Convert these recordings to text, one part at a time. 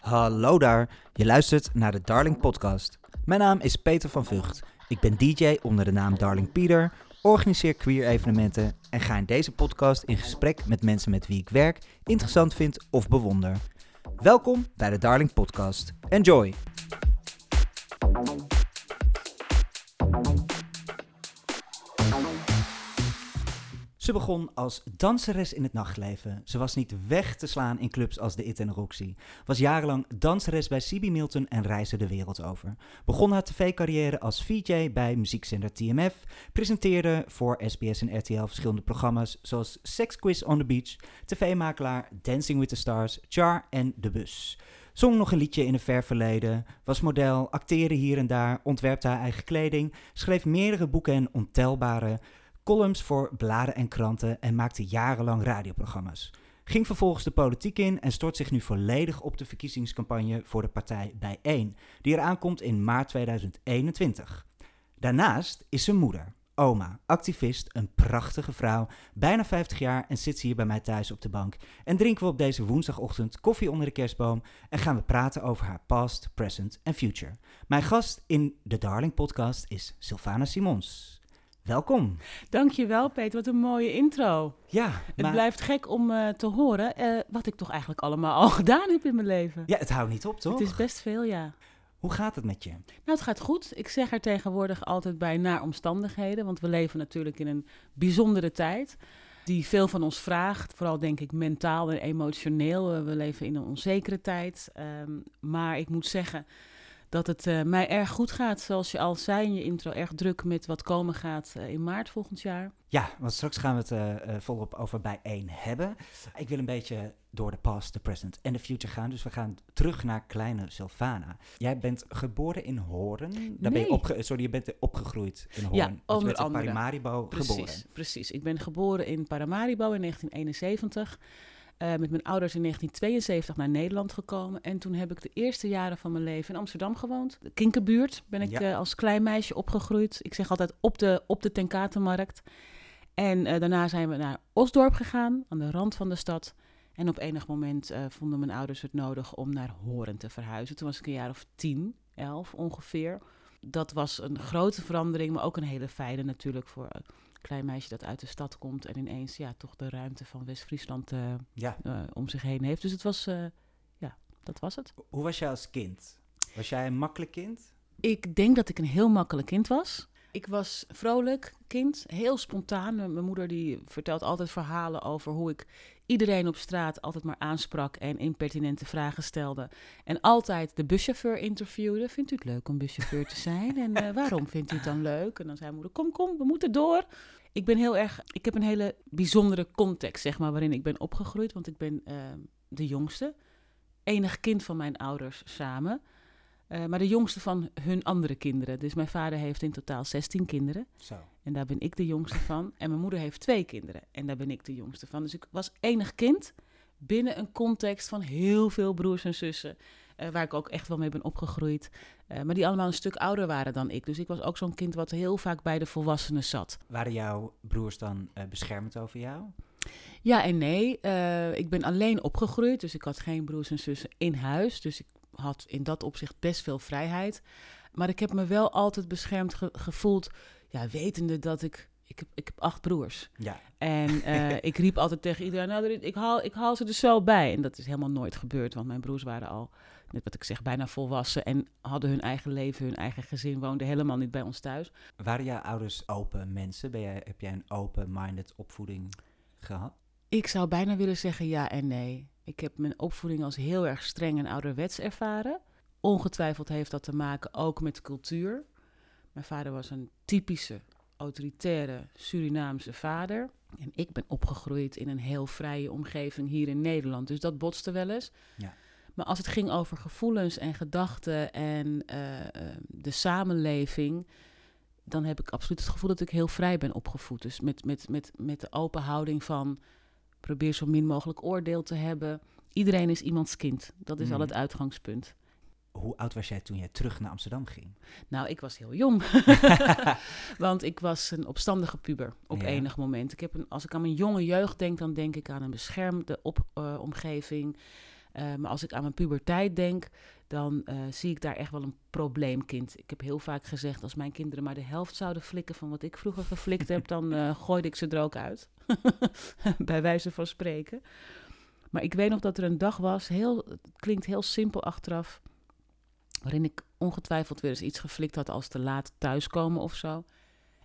Hallo daar, je luistert naar de Darling Podcast. Mijn naam is Peter van Vught. Ik ben DJ onder de naam Darling Peter, organiseer queer evenementen en ga in deze podcast in gesprek met mensen met wie ik werk, interessant vind of bewonder. Welkom bij de Darling Podcast. Enjoy! Ze begon als danseres in het nachtleven. Ze was niet weg te slaan in clubs als de It en Roxy. Was jarenlang danseres bij CB Milton en reisde de wereld over. Begon haar tv-carrière als VJ bij muziekzender TMF. Presenteerde voor SBS en RTL verschillende programma's zoals Sex Quiz on the Beach, tv-makelaar Dancing with the Stars, Char en De Bus. Zong nog een liedje in een ver verleden, was model, acteerde hier en daar, ontwerpte haar eigen kleding, schreef meerdere boeken en ontelbare columns voor bladen en kranten en maakte jarenlang radioprogramma's. Ging vervolgens de politiek in en stort zich nu volledig op de verkiezingscampagne voor de partij Bijeen, die eraan komt in maart 2021. Daarnaast is ze moeder, oma, activist, een prachtige vrouw, bijna 50 jaar en zit ze hier bij mij thuis op de bank. En drinken we op deze woensdagochtend koffie onder de kerstboom en gaan we praten over haar past, present en future. Mijn gast in de Darling podcast is Sylvana Simons. Welkom. Dankjewel, Peter. Wat een mooie intro. Ja, Het blijft gek om uh, te horen uh, wat ik toch eigenlijk allemaal al gedaan heb in mijn leven. Ja, het houdt niet op, toch? Het is best veel, ja. Hoe gaat het met je? Nou, het gaat goed. Ik zeg er tegenwoordig altijd bij naar omstandigheden, want we leven natuurlijk in een bijzondere tijd die veel van ons vraagt. Vooral denk ik mentaal en emotioneel. We leven in een onzekere tijd. Um, maar ik moet zeggen dat het uh, mij erg goed gaat. Zoals je al zei in je intro, erg druk met wat komen gaat uh, in maart volgend jaar. Ja, want straks gaan we het uh, volop over bijeen hebben. Ik wil een beetje door de past, de present en de future gaan. Dus we gaan terug naar kleine Sylvana. Jij bent geboren in Hoorn. Daar nee. ben je opge sorry, je bent opgegroeid in Hoorn. Ja, onder dus je andere. in Paramaribo precies, geboren. Precies, ik ben geboren in Paramaribo in 1971. Uh, met mijn ouders in 1972 naar Nederland gekomen. En toen heb ik de eerste jaren van mijn leven in Amsterdam gewoond. De Kinkerbuurt ben ik ja. uh, als klein meisje opgegroeid. Ik zeg altijd op de, op de Tenkatenmarkt. En uh, daarna zijn we naar Osdorp gegaan, aan de rand van de stad. En op enig moment vonden mijn ouders het nodig om naar Horen te verhuizen. Toen was ik een jaar of tien, elf ongeveer. Dat was een grote verandering, maar ook een hele fijne natuurlijk voor klein meisje dat uit de stad komt en ineens ja, toch de ruimte van West-Friesland uh, ja. uh, om zich heen heeft. Dus het was, uh, ja, dat was het. Hoe was jij als kind? Was jij een makkelijk kind? Ik denk dat ik een heel makkelijk kind was. Ik was vrolijk kind, heel spontaan. Mijn moeder die vertelt altijd verhalen over hoe ik iedereen op straat altijd maar aansprak en impertinente vragen stelde. En altijd de buschauffeur interviewde. Vindt u het leuk om buschauffeur te zijn? En uh, waarom vindt u het dan leuk? En dan zei moeder, kom, kom, we moeten door. Ik ben heel erg, ik heb een hele bijzondere context, zeg maar, waarin ik ben opgegroeid. Want ik ben uh, de jongste, enig kind van mijn ouders samen. Uh, maar de jongste van hun andere kinderen. Dus mijn vader heeft in totaal 16 kinderen. Zo. En daar ben ik de jongste van. En mijn moeder heeft twee kinderen. En daar ben ik de jongste van. Dus ik was enig kind binnen een context van heel veel broers en zussen. Uh, waar ik ook echt wel mee ben opgegroeid. Uh, maar die allemaal een stuk ouder waren dan ik. Dus ik was ook zo'n kind wat heel vaak bij de volwassenen zat. Waren jouw broers dan beschermend over jou? Ja en nee. ik ben alleen opgegroeid. Dus ik had geen broers en zussen in huis. Dus ik had in dat opzicht best veel vrijheid. Maar ik heb me wel altijd beschermd ge gevoeld, ja, wetende dat ik... Ik heb, ik heb acht broers. Ja. En uh, ik riep altijd tegen iedereen, nou, ik haal, ik haal ze er zo bij. En dat is helemaal nooit gebeurd, want mijn broers waren al, net wat ik zeg, bijna volwassen. En hadden hun eigen leven, hun eigen gezin, woonden helemaal niet bij ons thuis. Waren jouw ouders open mensen? Ben jij, heb jij een open-minded opvoeding gehad? Ik zou bijna willen zeggen ja en nee. Ik heb mijn opvoeding als heel erg streng en ouderwets ervaren. Ongetwijfeld heeft dat te maken ook met cultuur. Mijn vader was een typische, autoritaire Surinaamse vader. En ik ben opgegroeid in een heel vrije omgeving hier in Nederland. Dus dat botste wel eens. Ja. Maar als het ging over gevoelens en gedachten en uh, uh, de samenleving, dan heb ik absoluut het gevoel dat ik heel vrij ben opgevoed. Dus met, met, met, met de open houding van probeer zo min mogelijk oordeel te hebben. Iedereen is iemands kind. Dat is Mm. al het uitgangspunt. hoe oud was jij toen jij terug naar Amsterdam ging? Nou, ik was heel jong. Want ik was een opstandige puber op enig moment. Ik heb een, als ik aan mijn jonge jeugd denk, dan denk ik aan een beschermde op, uh, omgeving. Uh, maar als ik aan mijn puberteit denk, dan uh, zie ik daar echt wel een probleemkind. Ik heb heel vaak gezegd, als mijn kinderen maar de helft zouden flikken van wat ik vroeger geflikt heb, dan uh, gooide ik ze er ook uit. Bij wijze van spreken. Maar ik weet nog dat er een dag was, heel, het klinkt heel simpel achteraf, waarin ik ongetwijfeld weer eens iets geflikt had als te laat thuiskomen of zo.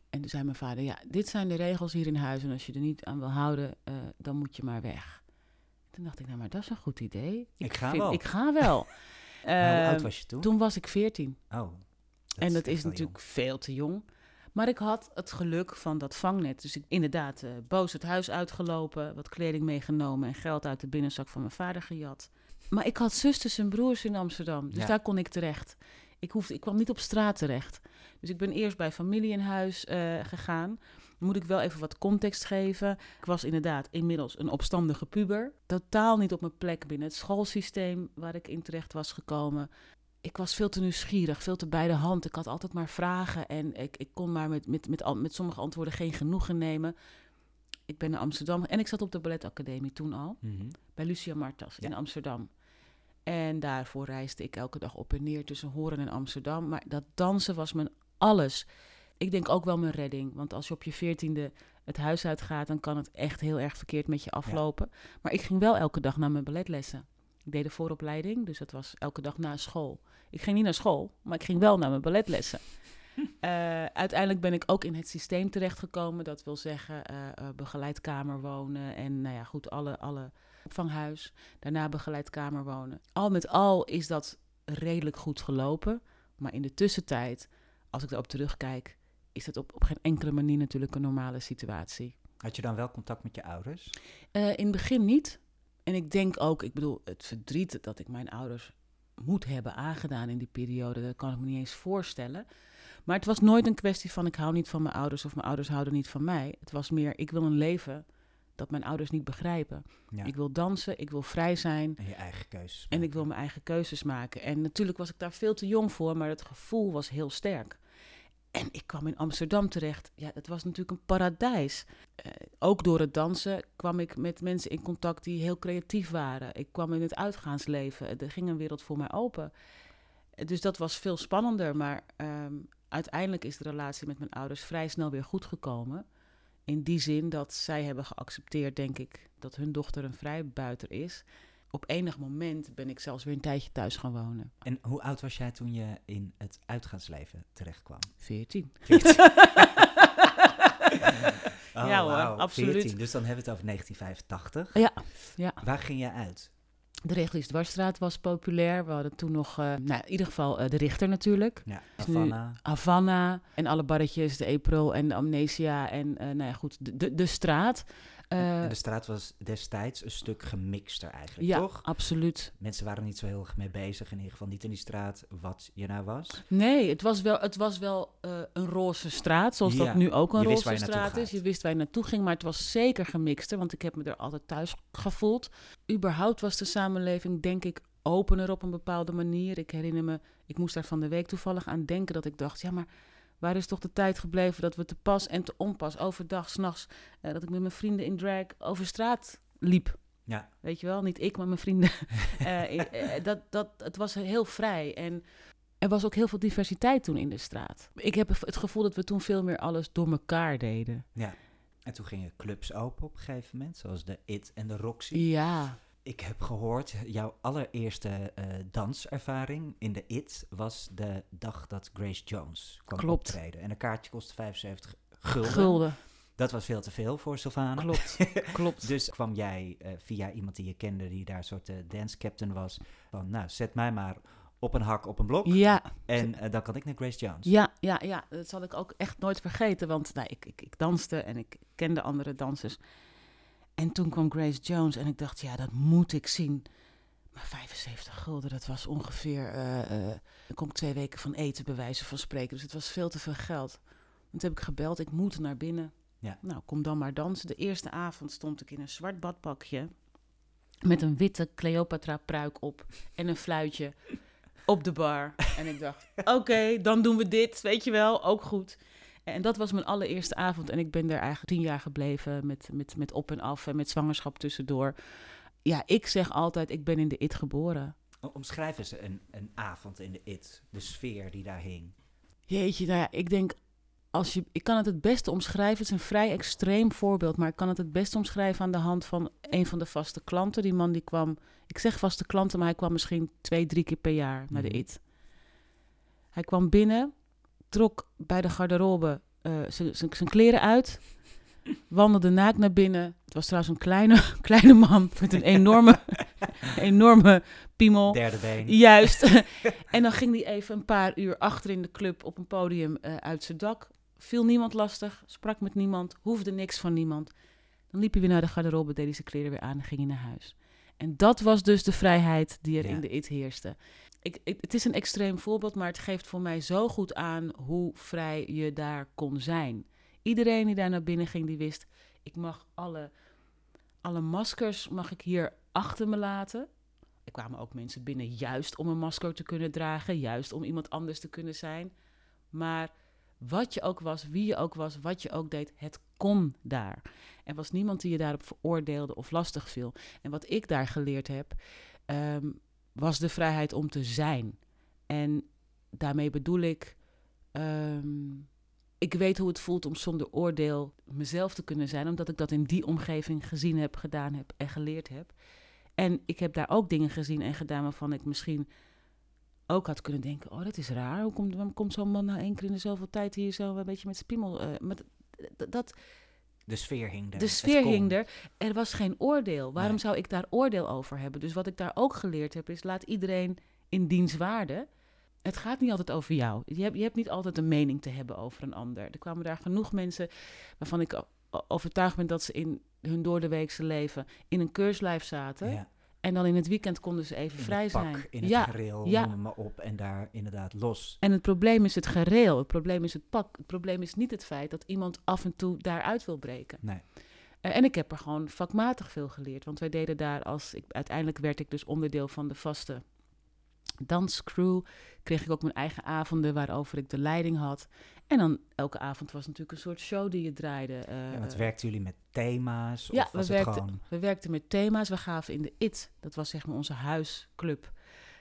En toen zei mijn vader, ja, dit zijn de regels hier in huis en als je er niet aan wil houden, uh, dan moet je maar weg. Toen dacht ik, nou, maar dat is een goed idee. Ik, ik ga vind, wel. Ik ga wel. hoe oud was je toen? Toen was ik veertien. Oh. Dat en dat is, is natuurlijk jong. veel te jong. Maar ik had het geluk van dat vangnet. Dus ik inderdaad uh, boos het huis uitgelopen, wat kleding meegenomen en geld uit de binnenzak van mijn vader gejat. Maar ik had zusters en broers in Amsterdam, dus ja. daar kon ik terecht. Ik, hoefde, ik kwam niet op straat terecht. Dus ik ben eerst bij familie in huis uh, gegaan. Moet ik wel even wat context geven. Ik was inderdaad inmiddels een opstandige puber. Totaal niet op mijn plek binnen het schoolsysteem waar ik in terecht was gekomen. Ik was veel te nieuwsgierig, veel te bij de hand. Ik had altijd maar vragen en ik, ik kon maar met, met, met, met sommige antwoorden geen genoegen nemen. Ik ben naar Amsterdam en ik zat op de balletacademie toen al. Mhm. Mm -hmm. Bij Lucia Martas ja. in Amsterdam. En daarvoor reisde ik elke dag op en neer tussen Horen en Amsterdam. Maar dat dansen was mijn alles. Ik denk ook wel mijn redding. Want als je op je veertiende het huis uitgaat, dan kan het echt heel erg verkeerd met je aflopen. Ja. Maar ik ging wel elke dag naar mijn balletlessen. Ik deed de vooropleiding, dus dat was elke dag na school. Ik ging niet naar school, maar ik ging wel naar mijn balletlessen. Uh, uiteindelijk ben ik ook in het systeem terechtgekomen. Dat wil zeggen, uh, uh, begeleidkamer wonen en nou ja, goed, alle, alle opvanghuis. Daarna begeleidkamer wonen. Al met al is dat redelijk goed gelopen. Maar in de tussentijd, als ik erop terugkijk, is dat op, op geen enkele manier natuurlijk een normale situatie. Had je dan wel contact met je ouders? Uh, in het begin niet. En ik denk ook, ik bedoel, het verdriet dat ik mijn ouders moet hebben aangedaan in die periode, dat kan ik me niet eens voorstellen. Maar het was nooit een kwestie van ik hou niet van mijn ouders of mijn ouders houden niet van mij. Het was meer, ik wil een leven dat mijn ouders niet begrijpen. Ja. Ik wil dansen, ik wil vrij zijn. En je eigen keuzes. En ik wil mijn eigen keuzes maken. En natuurlijk was ik daar veel te jong voor, maar het gevoel was heel sterk. En ik kwam in Amsterdam terecht. Ja, het was natuurlijk een paradijs. Uh, ook door het dansen kwam ik met mensen in contact die heel creatief waren. Ik kwam in het uitgaansleven. Er ging een wereld voor mij open. Dus dat was veel spannender. Maar um, uiteindelijk is de relatie met mijn ouders vrij snel weer goed gekomen. In die zin dat zij hebben geaccepteerd, denk ik, dat hun dochter een vrijbuiter is. Op enig moment ben ik zelfs weer een tijdje thuis gaan wonen. En hoe oud was jij toen je in het uitgaansleven terechtkwam? 14. 14. oh, ja hoor, wow, absoluut. 14. Dus dan hebben we het over 1985. Ja, ja. Waar ging je uit? De Regelies Dwarsstraat was populair. We hadden toen nog, uh, nou, in ieder geval uh, de Richter natuurlijk. Ja, Dus Havana. Havana en alle barretjes, de April en de Amnesia en uh, nou ja, goed, de, de, de straat. En de straat was destijds een stuk gemixter eigenlijk, ja, toch? absoluut. Mensen waren niet zo heel erg mee bezig, in ieder geval niet in die straat, wat je nou was. Nee, het was wel, het was wel uh, een roze straat, zoals Ja, dat nu ook een roze straat is. Je wist waar je naartoe ging, maar het was zeker gemixter, want ik heb me er altijd thuis gevoeld. Überhaupt was de samenleving, denk ik, opener op een bepaalde manier. Ik herinner me, ik moest daar van de week toevallig aan denken dat ik dacht, ja, maar waar is toch de tijd gebleven dat we te pas en te onpas, overdag, s'nachts, uh, dat ik met mijn vrienden in drag over straat liep. Ja, Weet je wel, niet ik, maar mijn vrienden. Eh, eh, dat, dat, het was heel vrij en er was ook heel veel diversiteit toen in de straat. Ik heb het gevoel dat we toen veel meer alles door elkaar deden. ja. En toen gingen clubs open op een gegeven moment, zoals de IT en de Roxy. Ja, Ik heb gehoord, jouw allereerste eh, danservaring in de IT was de dag dat Grace Jones kwam Klopt. optreden. En een kaartje kostte 75 gulden. gulden. Dat was veel te veel voor Sylvana. Klopt, klopt. Dus kwam jij eh, via iemand die je kende, die daar een soort eh, dance captain was, van nou, zet mij maar op een hak op een blok. Ja, En dan kan ik naar Grace Jones. ja, ja, ja, dat zal ik ook echt nooit vergeten. Want nou, ik, ik, ik danste en ik kende andere dansers. En toen kwam Grace Jones en ik dacht, ja, dat moet ik zien. Maar 75 gulden, dat was ongeveer... eh dan kon ik twee weken van eten, bij wijze van spreken. Dus het was veel te veel geld. En toen heb ik gebeld, ik moet naar binnen. Ja. Nou, kom dan maar dansen. De eerste avond stond ik in een zwart badpakje... met een witte Cleopatra pruik op en een fluitje. op de bar. En ik dacht, oké, dan doen we dit, weet je wel, ook goed. En dat was mijn allereerste avond. En ik ben daar eigenlijk tien jaar gebleven met, met, met op en af en met zwangerschap tussendoor. Ja, ik zeg altijd, ik ben in de IT geboren. Omschrijf eens een, een avond in de IT, de sfeer die daar hing. Jeetje, nou ja, ik denk, als je, ik kan het het beste omschrijven. Het is een vrij extreem voorbeeld, maar ik kan het het beste omschrijven aan de hand van een van de vaste klanten. Die man die kwam, ik zeg vaste klanten, maar hij kwam misschien twee, drie keer per jaar naar de Mhm. IT. Hij kwam binnen, trok bij de garderobe eh, zijn- kleren uit, wandelde naakt naar binnen. Het was trouwens een kleine, kleine man met een enorme, enorme piemel. Derde been. Juist. en dan ging hij even een paar uur achter in de club op een podium eh, uit zijn dak. Viel niemand lastig, sprak met niemand, hoefde niks van niemand. Dan liep hij weer naar de garderobe, deed hij zijn kleren weer aan en ging hij naar huis. En dat was dus de vrijheid die er Ja. in de IT heerste. Ik, het is een extreem voorbeeld, maar het geeft voor mij zo goed aan hoe vrij je daar kon zijn. Iedereen die daar naar binnen ging, die wist, ik mag alle, alle maskers mag ik hier achter me laten. Er kwamen ook mensen binnen juist om een masker te kunnen dragen, juist om iemand anders te kunnen zijn. Maar wat je ook was, wie je ook was, wat je ook deed, het kon daar. Er was niemand die je daarop veroordeelde of lastig viel. En wat ik daar geleerd heb, ehm, was de vrijheid om te zijn. En daarmee bedoel ik, ehm, ik weet hoe het voelt om zonder oordeel mezelf te kunnen zijn, omdat ik dat in die omgeving gezien heb, gedaan heb en geleerd heb. En ik heb daar ook dingen gezien en gedaan waarvan ik misschien ook had kunnen denken: oh, dat is raar. Hoe komt, komt zo'n man nou één keer in zoveel tijd hier zo een beetje met spiemel? eh, met, dat, De sfeer hing er. de sfeer hing er. Er was geen oordeel. Waarom Nee. zou ik daar oordeel over hebben? Dus wat ik daar ook geleerd heb, is laat iedereen in diens waarde. Het gaat niet altijd over jou. Je hebt, je hebt niet altijd een mening te hebben over een ander. Er kwamen daar genoeg mensen waarvan ik overtuigd ben dat ze in hun doordeweekse leven in een keurslijf zaten. Ja, En dan in het weekend konden ze even in vrij het pak, zijn. in het ja, gereel, ja. noem het maar op. En daar inderdaad los. en het probleem is het gereel. Het probleem is het pak. Het probleem is niet het feit dat iemand af en toe daaruit wil breken. Nee. Eh, en ik heb er gewoon vakmatig veel geleerd. Want wij deden daar als... Ik, uiteindelijk werd ik dus onderdeel van de vaste danscrew. Kreeg ik ook mijn eigen avonden waarover ik de leiding had. En dan elke avond was natuurlijk een soort show die je draaide. eh, Ja, want eh, werkten jullie met thema's? ja, of we was het werkten, gewoon... we werkten met thema's. We gaven in de IT, dat was zeg maar onze huisclub,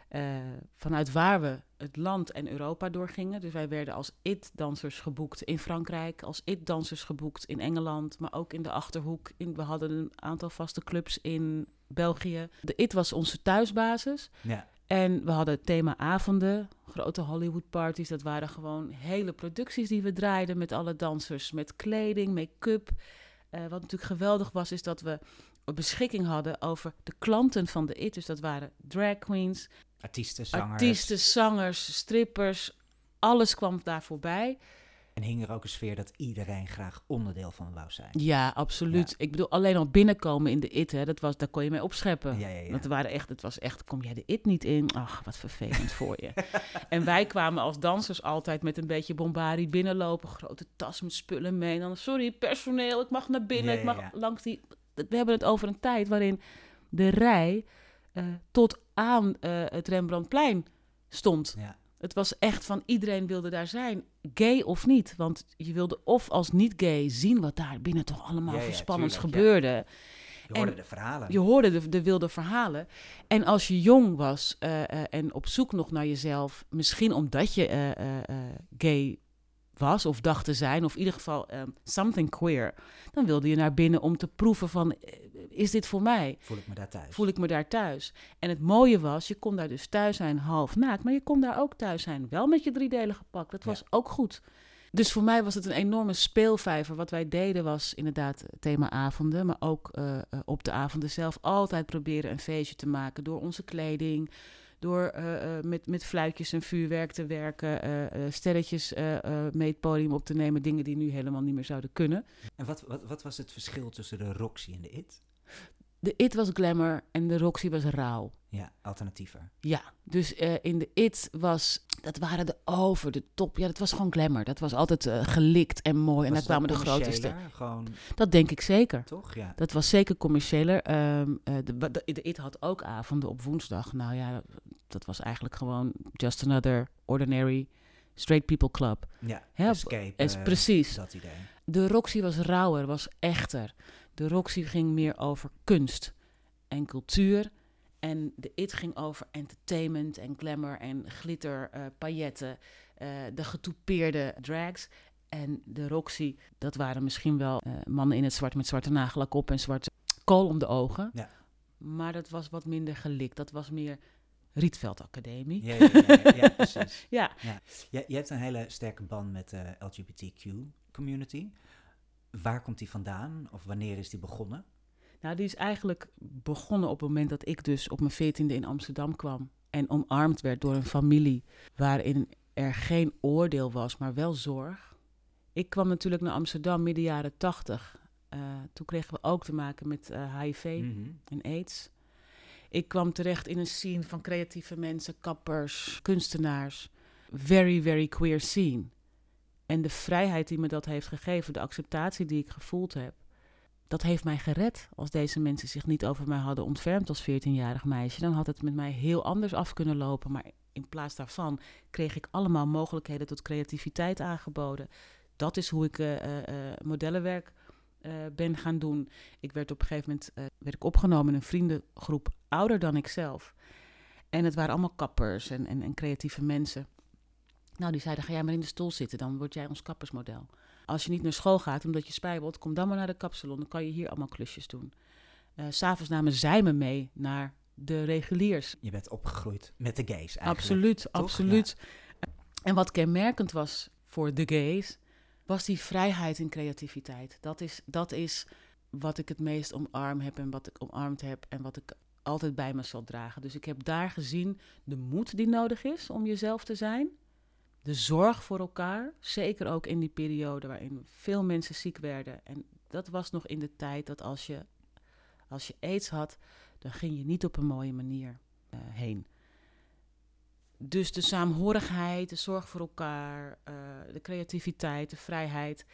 eh, vanuit waar we het land en Europa doorgingen. Dus wij werden als IT-dansers geboekt in Frankrijk, als IT-dansers geboekt in Engeland, maar ook in de Achterhoek. In, we hadden een aantal vaste clubs in België. De IT was onze thuisbasis. Ja, En we hadden themaavonden, grote Hollywood-parties. Dat waren gewoon hele producties die we draaiden met alle dansers. Met kleding, make-up. Eh, wat natuurlijk geweldig was, is dat we beschikking hadden over de klanten van de IT. Dus dat waren drag queens, artiesten, zangers. artiesten, zangers, strippers. Alles kwam daar voorbij. En hing er ook een sfeer dat iedereen graag onderdeel van wou zijn. Ja, absoluut. Ik bedoel, alleen al binnenkomen in de IT, hè, dat was, daar kon je mee opscheppen. Ja, ja, ja. Want er waren echt, het was echt, kom jij de IT niet in? Ach, wat vervelend voor je. En wij kwamen als dansers altijd met een beetje bombari binnenlopen. Grote tas met spullen mee. En dan, sorry, personeel, ik mag naar binnen. Ik mag langs die... We hebben het over een tijd waarin de rij eh, tot aan eh, het Rembrandtplein stond. Ja. Het was echt van iedereen wilde daar zijn, gay of niet. Want je wilde of als niet gay zien wat daar binnen toch allemaal Ja, gebeurde. Je hoorde En de verhalen. Je hoorde de, de wilde verhalen. En als je jong was eh, eh, en op zoek nog naar jezelf, misschien omdat je eh, gay was of dacht te zijn, of in ieder geval eh, something queer, dan wilde je naar binnen om te proeven van, is dit voor mij? Voel ik me daar thuis. Voel ik me daar thuis? En het mooie was, je kon daar dus thuis zijn half naakt, maar je kon daar ook thuis zijn, wel met je driedelige pak. Dat was ook goed. Dus voor mij was het een enorme speelvijver. Wat wij deden was inderdaad themaavonden, maar ook eh, eh, op de avonden zelf altijd proberen een feestje te maken door onze kleding, door eh, eh, met, met fluitjes en vuurwerk te werken, eh, eh, sterretjes eh, eh, mee het podium op te nemen, dingen die nu helemaal niet meer zouden kunnen. En wat, wat, wat was het verschil tussen de Roxy en de It? De It was glamour en de Roxy was rauw. Ja, alternatiever. Ja, dus eh, in de It was, dat waren de over, de top. Ja, dat was gewoon glamour. Dat was altijd eh, gelikt en mooi. en Was daar het kwamen de grootste. Gewoon, Dat denk ik zeker. toch? Ja. Dat was zeker commerciëler. Ehm, eh, de, de, de It had ook avonden op woensdag. Nou ja, dat was eigenlijk gewoon just another ordinary straight people club. Ja, Hè, escape. is precies. Dat idee. De Roxy was rauwer, was echter. De Roxy ging meer over kunst en cultuur. En de It ging over entertainment en glamour en glitter, eh pailletten, eh, de getoupeerde drags. En de Roxy, dat waren misschien wel eh, mannen in het zwart met zwarte nagellak op en zwarte kool om de ogen. Ja. Maar dat was wat minder gelikt. Dat was meer Rietveld Academie. Ja, ja, ja, ja, ja, precies. Ja, Je, je hebt een hele sterke band met de LGBTQ-community. Waar komt die vandaan? Of wanneer is die begonnen? Nou, die is eigenlijk begonnen op het moment dat ik dus op mijn veertiende in Amsterdam kwam. En omarmd werd door een familie waarin er geen oordeel was, maar wel zorg. Ik kwam natuurlijk naar Amsterdam midden jaren tachtig. Eh, toen kregen we ook te maken met eh, HIV Mhm. en AIDS. Ik kwam terecht in een scene van creatieve mensen, kappers, kunstenaars. Very, very queer scene. En de vrijheid die me dat heeft gegeven, de acceptatie die ik gevoeld heb, dat heeft mij gered. Als deze mensen zich niet over mij hadden ontfermd als 14-jarig meisje, dan had het met mij heel anders af kunnen lopen. Maar in plaats daarvan kreeg ik allemaal mogelijkheden tot creativiteit aangeboden. Dat is hoe ik eh, eh, eh, modellenwerk ben gaan doen. Ik werd op een gegeven moment werd ik opgenomen in een vriendengroep ouder dan ik zelf. En het waren allemaal kappers en, en creatieve mensen. Nou, die zeiden, ga jij maar in de stoel zitten, dan word jij ons kappersmodel. Als je niet naar school gaat omdat je spijbelt, kom dan maar naar de kapsalon. Dan kan je hier allemaal klusjes doen. Eh, S S'avonds namen zij me mee naar de reguliers. Je bent opgegroeid met de gays eigenlijk. Absoluut, toch? absoluut. En wat kenmerkend was voor de gays, was die vrijheid en creativiteit. Dat is, dat is wat ik het meest omarm heb en wat ik omarmd heb en wat ik altijd bij me zal dragen. Dus ik heb daar gezien de moed die nodig is om jezelf te zijn. De zorg voor elkaar, zeker ook in die periode waarin veel mensen ziek werden. En dat was nog in de tijd dat als je, als je aids had, dan ging je niet op een mooie manier eh, heen. Dus de saamhorigheid, de zorg voor elkaar, eh, de creativiteit, de vrijheid.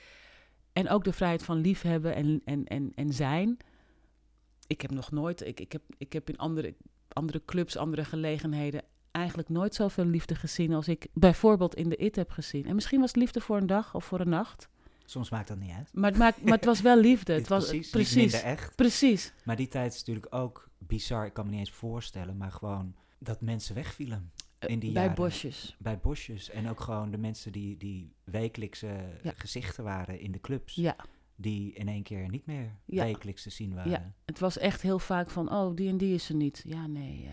En ook de vrijheid van liefhebben en, en, en, en zijn. Ik heb nog nooit, ik, ik, heb, ik heb in andere, andere clubs, andere gelegenheden eigenlijk nooit zoveel liefde gezien als ik bijvoorbeeld in de IT heb gezien. En misschien was het liefde voor een dag of voor een nacht. Soms maakt dat niet uit. Maar het, maakt, maar het was wel liefde. Het was precies, precies. minder echt. Precies. Maar die tijd is natuurlijk ook bizar. Ik kan me niet eens voorstellen. Maar gewoon dat mensen wegvielen in die Bij jaren. bosjes. Bij bosjes. En ook gewoon de mensen die, die wekelijkse Ja. gezichten waren in de clubs. Ja. Die in één keer niet meer Ja. wekelijks te zien waren. Het was echt heel vaak van, oh, die en die is er niet. Ja, nee, eh,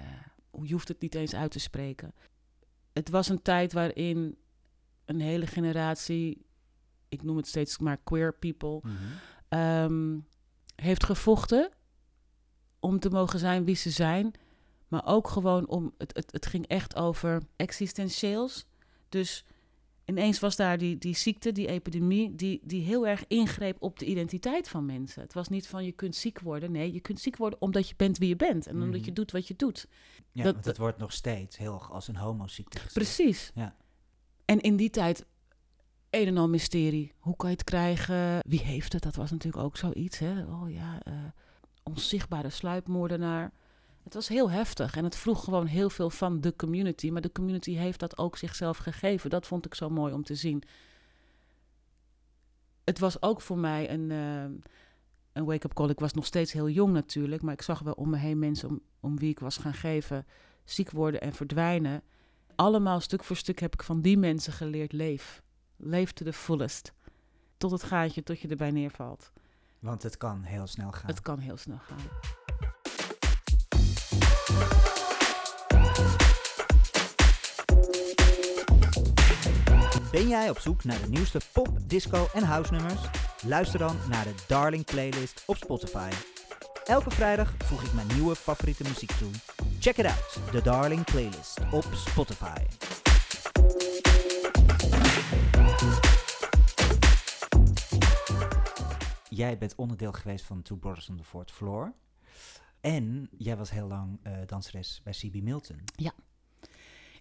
je hoeft het niet eens uit te spreken. Het was een tijd waarin een hele generatie, ik noem het steeds maar queer people, Mhm. ehm, heeft gevochten om te mogen zijn wie ze zijn. Maar ook gewoon om, het, het, het ging echt over existentieels. Dus ineens was daar die, die ziekte, die epidemie, die, die heel erg ingreep op de identiteit van mensen. Het was niet van je kunt ziek worden. Nee, je kunt ziek worden omdat je bent wie je bent. En omdat Mhm. je doet wat je doet. Ja, Dat- want het wordt nog steeds heel erg als een homoziekte gezien. Precies. Ja. En in die tijd, een en al mysterie. Hoe kan je het krijgen? Wie heeft het? Dat was natuurlijk ook zoiets. Hè? Oh ja, eh, onzichtbare sluipmoordenaar. Het was heel heftig en het vroeg gewoon heel veel van de community. Maar de community heeft dat ook zichzelf gegeven. Dat vond ik zo mooi om te zien. Het was ook voor mij een, eh, een wake-up call. Ik was nog steeds heel jong natuurlijk, maar ik zag wel om me heen mensen om, om wie ik was gaan geven ziek worden en verdwijnen. Allemaal stuk voor stuk heb ik van die mensen geleerd: leef. Leef to the fullest. Tot het gaatje, tot je erbij neervalt. Want het kan heel snel gaan. Het kan heel snel gaan. Ben jij op zoek naar de nieuwste pop, disco en house nummers? Luister dan naar de Darling Playlist op Spotify. Elke vrijdag voeg ik mijn nieuwe favoriete muziek toe. Check it out, de Darling Playlist op Spotify. Jij bent onderdeel geweest van Two Brothers on the Fourth Floor. En jij was heel lang eh, danseres bij CB Milton.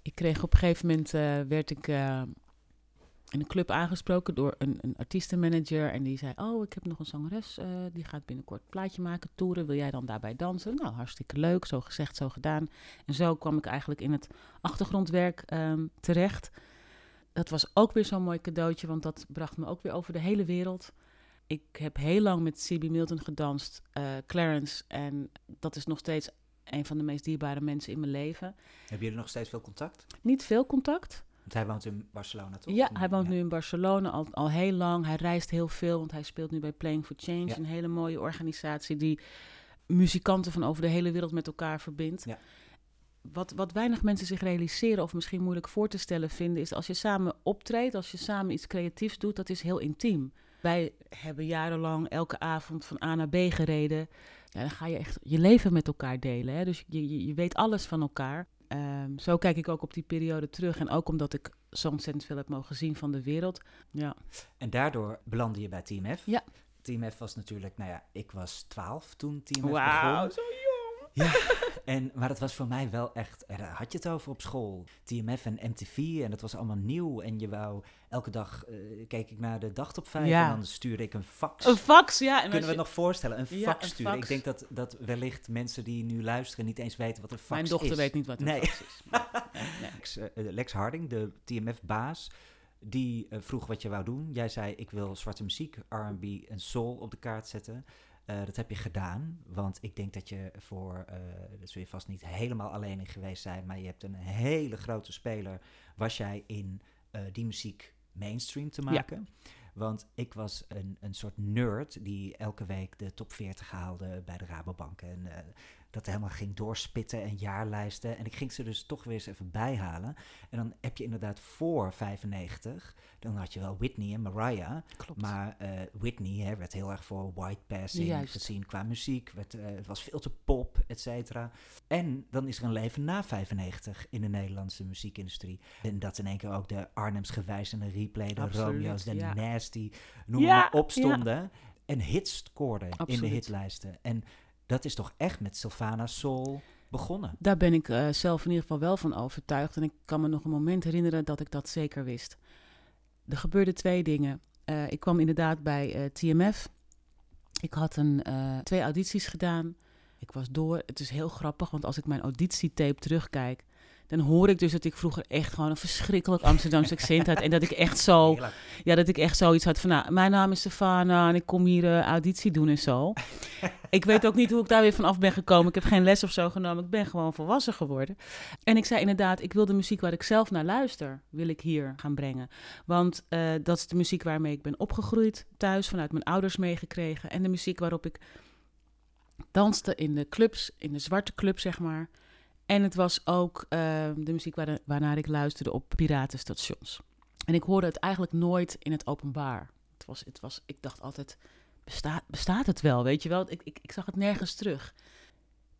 Ik kreeg op een gegeven moment, eh, werd ik eh, in een club aangesproken door een, een artiestenmanager. En die zei, oh, ik heb nog een zangeres, die gaat binnenkort een plaatje maken, toeren. Wil jij dan daarbij dansen? Nou, hartstikke leuk, zo gezegd, zo gedaan. En zo kwam ik eigenlijk in het achtergrondwerk um, terecht. Dat was ook weer zo'n mooi cadeautje, want dat bracht me ook weer over de hele wereld. Ik heb heel lang met C.B. Milton gedanst, uh, Clarence. En dat is nog steeds een van de meest dierbare mensen in mijn leven. Hebben jullie nog steeds veel contact? Niet veel contact. Want hij woont in Barcelona, toch? Ja, hij woont nu in Barcelona al, al heel lang. Hij reist heel veel, want hij speelt nu bij Playing for Change. Een hele mooie organisatie die muzikanten van over de hele wereld met elkaar verbindt. Ja. Wat, wat weinig mensen zich realiseren of misschien moeilijk voor te stellen vinden... is als je samen optreedt, als je samen iets creatiefs doet, dat is heel intiem. Wij hebben jarenlang elke avond van A naar B gereden. Ja, dan ga je echt je leven met elkaar delen. Hè? Dus je, je, je weet alles van elkaar. Um, zo kijk ik ook op die periode terug. En ook omdat ik zo ontzettend veel heb mogen zien van de wereld. Ja. En daardoor belandde je bij Team F. Ja. Team F was natuurlijk, nou ja, ik was 12 toen Team F wow, begon. zo jong. Ja, en, maar dat was voor mij wel echt, daar had je het over op school. TMF en MTV en dat was allemaal nieuw. En je wou, elke dag uh, keek ik naar de dagtop 5 ja. en dan stuurde ik een fax. Een fax, ja. En Kunnen we het nog voorstellen, een ja, fax sturen? Ik denk dat, dat wellicht mensen die nu luisteren niet eens weten wat een fax is. Mijn dochter weet niet wat een nee. fax is. nee, nee. Lex, uh, Lex Harding, de TMF-baas, die uh, vroeg wat je wou doen. Jij zei, ik wil zwarte muziek, R&B en soul op de kaart zetten. Uh, dat heb je gedaan, want ik denk dat je voor, uh, dat zul je vast niet helemaal alleen in geweest zijn, maar je hebt een hele grote speler, was jij in uh, die muziek mainstream te maken. Ja. Want ik was een, een soort nerd die elke week de top 40 haalde bij de Rabobank. En dat helemaal ging doorspitten en jaarlijsten. En ik ging ze dus toch weer eens even bijhalen. En dan heb je inderdaad voor 95, dan had je wel Whitney en Mariah. Klopt. Maar uh, Whitney hè, werd heel erg voor white passing Juist. gezien qua muziek. Werd, uh, het was veel te pop, et cetera. En dan is er een leven na 95 in de Nederlandse muziekindustrie. En dat in één keer ook de Arnhems gewijs en de replay, de Absoluut, Romeo's, de ja. Nasty, noem Ja, maar op stonden. En hits scoorden in de hitlijsten. En dat is toch echt met Sylvana Soul begonnen. Daar ben ik uh, zelf in ieder geval wel van overtuigd. En ik kan me nog een moment herinneren dat ik dat zeker wist. Er gebeurden twee dingen. Uh, ik kwam inderdaad bij uh, TMF. Ik had een, twee audities gedaan. Ik was door. Het is heel grappig, want als ik mijn auditietape terugkijk... dan hoor ik dus dat ik vroeger echt gewoon een verschrikkelijk Amsterdamse accent had. En dat ik echt zo... Ja, dat ik echt zoiets had van... Nou, mijn naam is Stefana en ik kom hier uh, auditie doen en zo. ik weet ook niet hoe ik daar weer vanaf ben gekomen. Ik heb geen les of zo genomen. Ik ben gewoon volwassen geworden. En ik zei inderdaad, ik wil de muziek waar ik zelf naar luister... wil ik hier gaan brengen. Want uh, dat is de muziek waarmee ik ben opgegroeid thuis... vanuit mijn ouders meegekregen. En de muziek waarop ik danste in de clubs, in de zwarte club, zeg maar... En het was ook uh, de muziek waar, waarnaar ik luisterde op piratenstations. En ik hoorde het eigenlijk nooit in het openbaar. Het was, het was, ik dacht altijd, bestaat, bestaat het wel, weet je wel? Ik, ik, ik zag het nergens terug.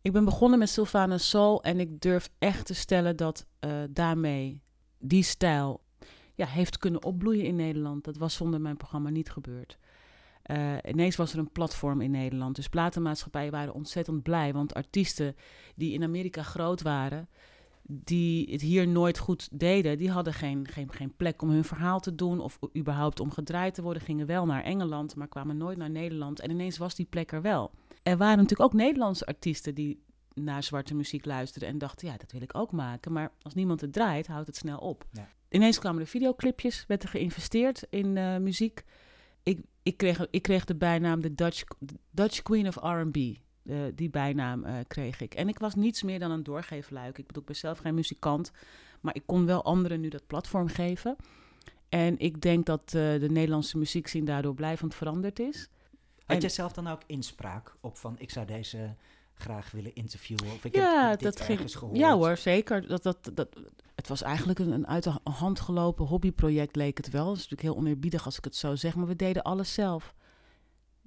Ik ben begonnen met Sylvana Soul en ik durf echt te stellen dat uh, daarmee die stijl ja, heeft kunnen opbloeien in Nederland. Dat was zonder mijn programma niet gebeurd. Uh, ineens was er een platform in Nederland. Dus platenmaatschappijen waren ontzettend blij. Want artiesten die in Amerika groot waren, die het hier nooit goed deden, die hadden geen, geen, geen plek om hun verhaal te doen of überhaupt om gedraaid te worden. Gingen wel naar Engeland, maar kwamen nooit naar Nederland. En ineens was die plek er wel. Er waren natuurlijk ook Nederlandse artiesten die naar zwarte muziek luisterden en dachten, ja, dat wil ik ook maken. Maar als niemand het draait, houdt het snel op. Ja. Ineens kwamen er videoclipjes, werd er geïnvesteerd in uh, muziek. Ik, ik, kreeg, ik kreeg de bijnaam de Dutch, Dutch Queen of R&B. Uh, die bijnaam uh, kreeg ik. En ik was niets meer dan een doorgeefluik. Ik bedoel, ik ben zelf geen muzikant, maar ik kon wel anderen nu dat platform geven. En ik denk dat uh, de Nederlandse muziekscene daardoor blijvend veranderd is. Had en, jij zelf dan ook inspraak op van, ik zou deze graag willen interviewen? Of ik ja, heb dit dat ging, gehoord? Ja hoor, zeker. Dat, dat, dat, het was eigenlijk een, een uit de hand gelopen hobbyproject, leek het wel. Dat is natuurlijk heel oneerbiedig als ik het zo zeg, maar we deden alles zelf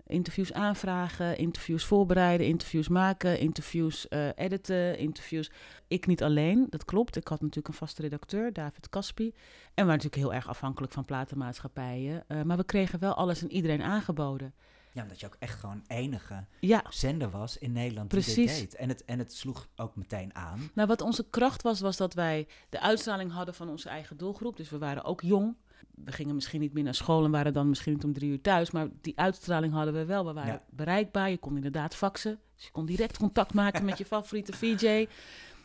interviews aanvragen, interviews voorbereiden, interviews maken, interviews uh, editen, interviews. Ik niet alleen, dat klopt. Ik had natuurlijk een vaste redacteur, David Caspi. En we waren natuurlijk heel erg afhankelijk van platenmaatschappijen. Uh, maar we kregen wel alles en iedereen aangeboden. Ja, omdat je ook echt gewoon enige ja. zender was in Nederland Precies. die dit deed. En het, en het sloeg ook meteen aan. Nou, wat onze kracht was, was dat wij de uitstraling hadden van onze eigen doelgroep. Dus we waren ook jong. We gingen misschien niet meer naar school en waren dan misschien niet om drie uur thuis. Maar die uitstraling hadden we wel. We waren Ja. bereikbaar. Je kon inderdaad faxen. Dus je kon direct contact maken met je favoriete VJ.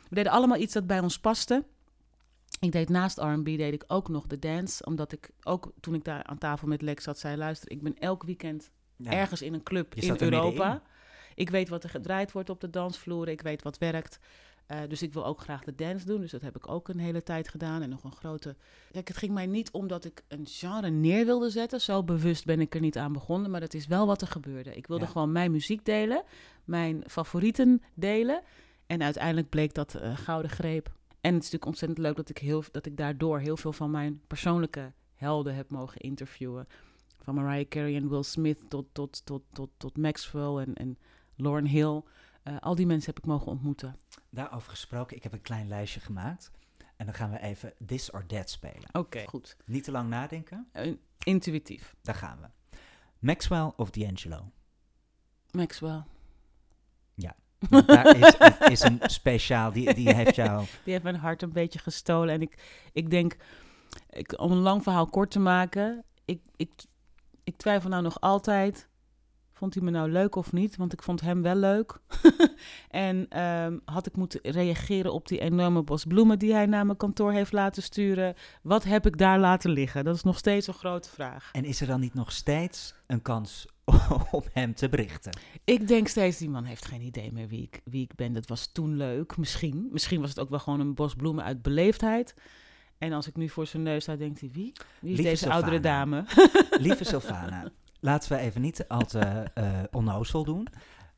We deden allemaal iets dat bij ons paste. Ik deed naast R&B deed ik ook nog de dance. Omdat ik ook toen ik daar aan tafel met Lex zat, zei... luister, ik ben elk weekend Ja. ergens in een club in. Europa. Ik weet wat er gedraaid wordt op de dansvloeren. Ik weet wat werkt. Eh, dus ik wil ook graag de dance doen. Dus dat heb ik ook een hele tijd gedaan. En nog een grote. Kijk, het ging mij niet omdat ik een genre neer wilde zetten. Zo bewust ben ik er niet aan begonnen. Maar dat is wel wat er gebeurde. Ik wilde Ja. gewoon mijn muziek delen. Mijn favorieten delen. En uiteindelijk bleek dat eh, gouden greep. En het is natuurlijk ontzettend leuk dat ik, heel, dat ik daardoor heel veel van mijn persoonlijke helden heb mogen interviewen. Van Mariah Carey en Will Smith tot, tot, tot, tot, tot Maxwell en, en Lauren Hill. Eh, al die mensen heb ik mogen ontmoeten. Daarover gesproken, ik heb een klein lijstje gemaakt. En dan gaan we even This or That spelen. Oké, goed. Niet te lang nadenken, Eh, intuïtief. daar gaan we. Maxwell of D'Angelo? Maxwell. Want Daar is, is een speciaal, die, die heeft jou... Die heeft mijn hart een beetje gestolen. En ik, ik denk, ik, om een lang verhaal kort te maken, ik, ik, ik twijfel nou nog altijd. Vond hij me nou leuk of niet? Want ik vond hem wel leuk. en ehm, had ik moeten reageren op die enorme bos bloemen die hij naar mijn kantoor heeft laten sturen? Wat heb ik daar laten liggen? Dat is nog steeds een grote vraag. En is er dan niet nog steeds een kans om hem te berichten? Ik denk steeds, die man heeft geen idee meer wie ik, wie ik ben. Dat was toen leuk, misschien. Misschien was het ook wel gewoon een bos bloemen uit beleefdheid. En als ik nu voor zijn neus sta, denkt hij, wie? Wie is Lieve deze oudere dame? Lieve Sylvana, laten we even niet al te eh onnozel doen.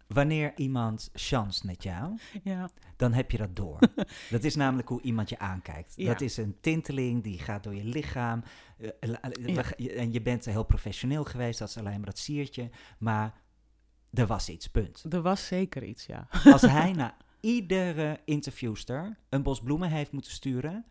Wanneer iemand chanst met jou, ja. dan heb je dat door. dat is namelijk hoe iemand je aankijkt. Ja. Dat is een tinteling, die gaat door je lichaam. Eh, la- Ja. we ga- je- En je bent heel professioneel geweest, dat is alleen maar dat siertje. Maar er was iets, punt. Er was zeker iets, ja. Als hij naar iedere interviewster een bos bloemen heeft moeten sturen...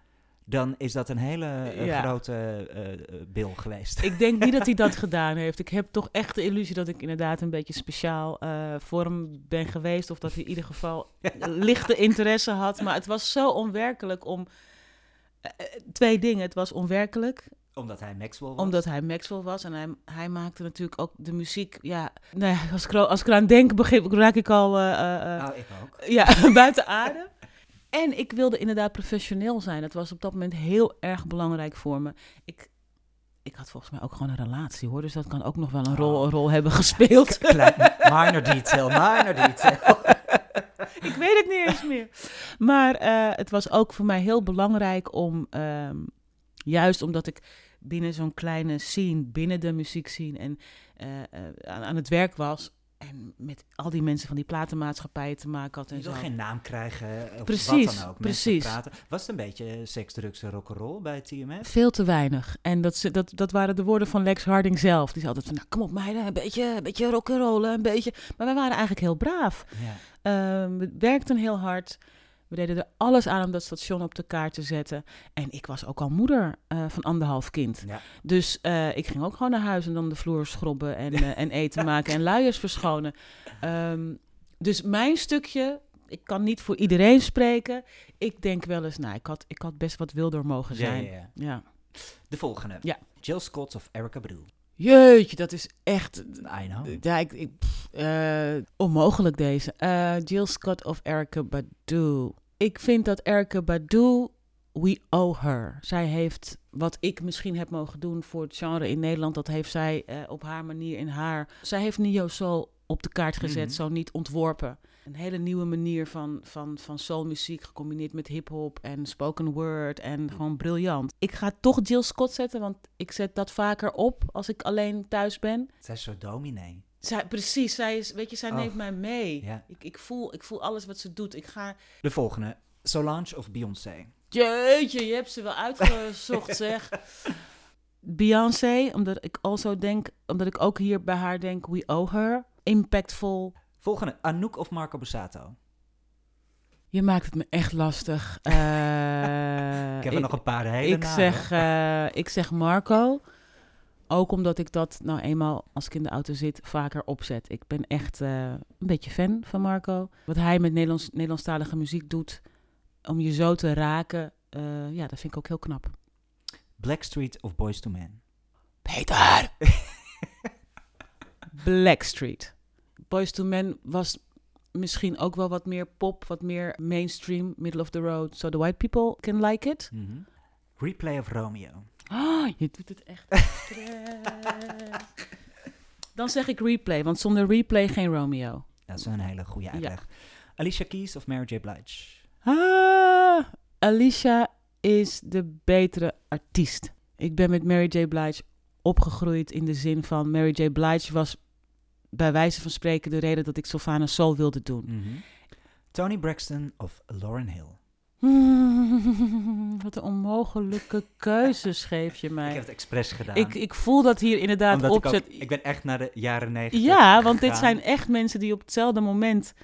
dan is dat een hele eh, Ja. grote eh, bil geweest. Ik denk niet dat hij dat gedaan heeft. Ik heb toch echt de illusie dat ik inderdaad een beetje speciaal eh, voor hem ben geweest. Of dat hij in ieder geval lichte interesse had. Maar het was zo onwerkelijk om... twee dingen. Het was onwerkelijk. Omdat hij Maxwell was. Omdat hij Maxwell was en hij, hij maakte natuurlijk ook de muziek. Ja, nou ja, als, ik, als ik eraan denk, begin, raak ik al eh, Oh, ik ook. ja, buiten adem. En ik wilde inderdaad professioneel zijn. Dat was op dat moment heel erg belangrijk voor me. Ik, ik had volgens mij ook gewoon een relatie hoor. Dus dat kan ook nog wel een rol, Oh. een rol hebben gespeeld. Klein, minor detail, minor detail. ik weet het niet eens meer. Maar eh, het was ook voor mij heel belangrijk om, ehm, juist omdat ik binnen zo'n kleine scene, binnen de muziekscene en eh, eh, aan, aan het werk was. En met al die mensen van die platenmaatschappijen te maken had en Je zo. geen naam krijgen of Precies, wat dan ook. precies. Praten. Was het een beetje seks, drugs en rock'n'roll bij TMF? Veel te weinig. En dat, ze- dat, dat waren de woorden van Lex Harding zelf. Die zei altijd van, nou, kom op meiden, een beetje, een beetje rock'n'rollen, een beetje. Maar wij waren eigenlijk heel braaf. Ja. Ehm, we werkten heel hard. We deden er alles aan om dat station op de kaart te zetten. En ik was ook al moeder eh, van anderhalf kind. Ja. Dus eh, ik ging ook gewoon naar huis en dan de vloer schrobben en, eh, en eten maken en luiers verschonen. Ehm, dus mijn stukje, ik kan niet voor iedereen spreken. Ik denk wel eens, nou, ik had, ik had best wat wilder mogen zijn. ja, ja. ja. De volgende. Ja. Jill Scott of Erica Badu? Jeetje, dat is echt. I know. Ja, ik, ik, pff, eh, onmogelijk deze. Eh, Jill Scott of Erica Badu. Ik vind dat Erica Badu, we owe her. Zij heeft wat ik misschien heb mogen doen voor het genre in Nederland, dat heeft zij eh, op haar manier in haar. Zij heeft Neo Soul op de kaart gezet, Mhm. zo niet ontworpen. Een hele nieuwe manier van, van, van soulmuziek gecombineerd met hip-hop en spoken word en gewoon briljant. Ik ga toch Jill Scott zetten, want ik zet dat vaker op als ik alleen thuis ben. Zij is zo dominee. Zij, precies, zij is, weet je, zij Oh. neemt mij mee. Ja. Ik, ik, voel, ik voel alles wat ze doet. Ik ga, De volgende. Solange of Beyoncé? jeetje, je hebt ze wel uitgezocht, zeg. Beyoncé, omdat ik also denk, omdat ik ook hier bij haar denk, we owe her. Impactful. Volgende. Anouk of Marco Borsato? Je maakt het me echt lastig. Eh, Ik heb er nog een paar hele ik zeg, eh, ik zeg Marco. Ook omdat ik dat nou eenmaal, als ik in de auto zit, vaker opzet. Ik ben echt eh, een beetje fan van Marco. Wat hij met Nederlands, Nederlandstalige muziek doet, om je zo te raken, ja, dat vind ik ook heel knap. Blackstreet of Boys to Men? Peter! Blackstreet. Boys to Men was misschien ook wel wat meer pop, wat meer mainstream, middle of the road. So the white people can like it. Mhm. Replay of Romeo. Ah, je doet het echt. Dan zeg ik replay, want zonder replay geen Romeo. Dat is een hele goede uitleg. Alicia Keys of Mary J. Blige? Ah, Alicia is de betere artiest. Ik ben met Mary J. Blige opgegroeid in de zin van Mary J. Blige was bij wijze van spreken de reden dat ik Sylvana Soul wilde doen. Mhm. Tony Braxton of Lauren Hill? Wat een onmogelijke keuzes geef je Ik mij. heb het expres gedaan. Ik, ik voel dat hier inderdaad Omdat ik, ook- opzet. ik ben echt naar de jaren negentig Ja, want dit zijn echt mensen die op hetzelfde moment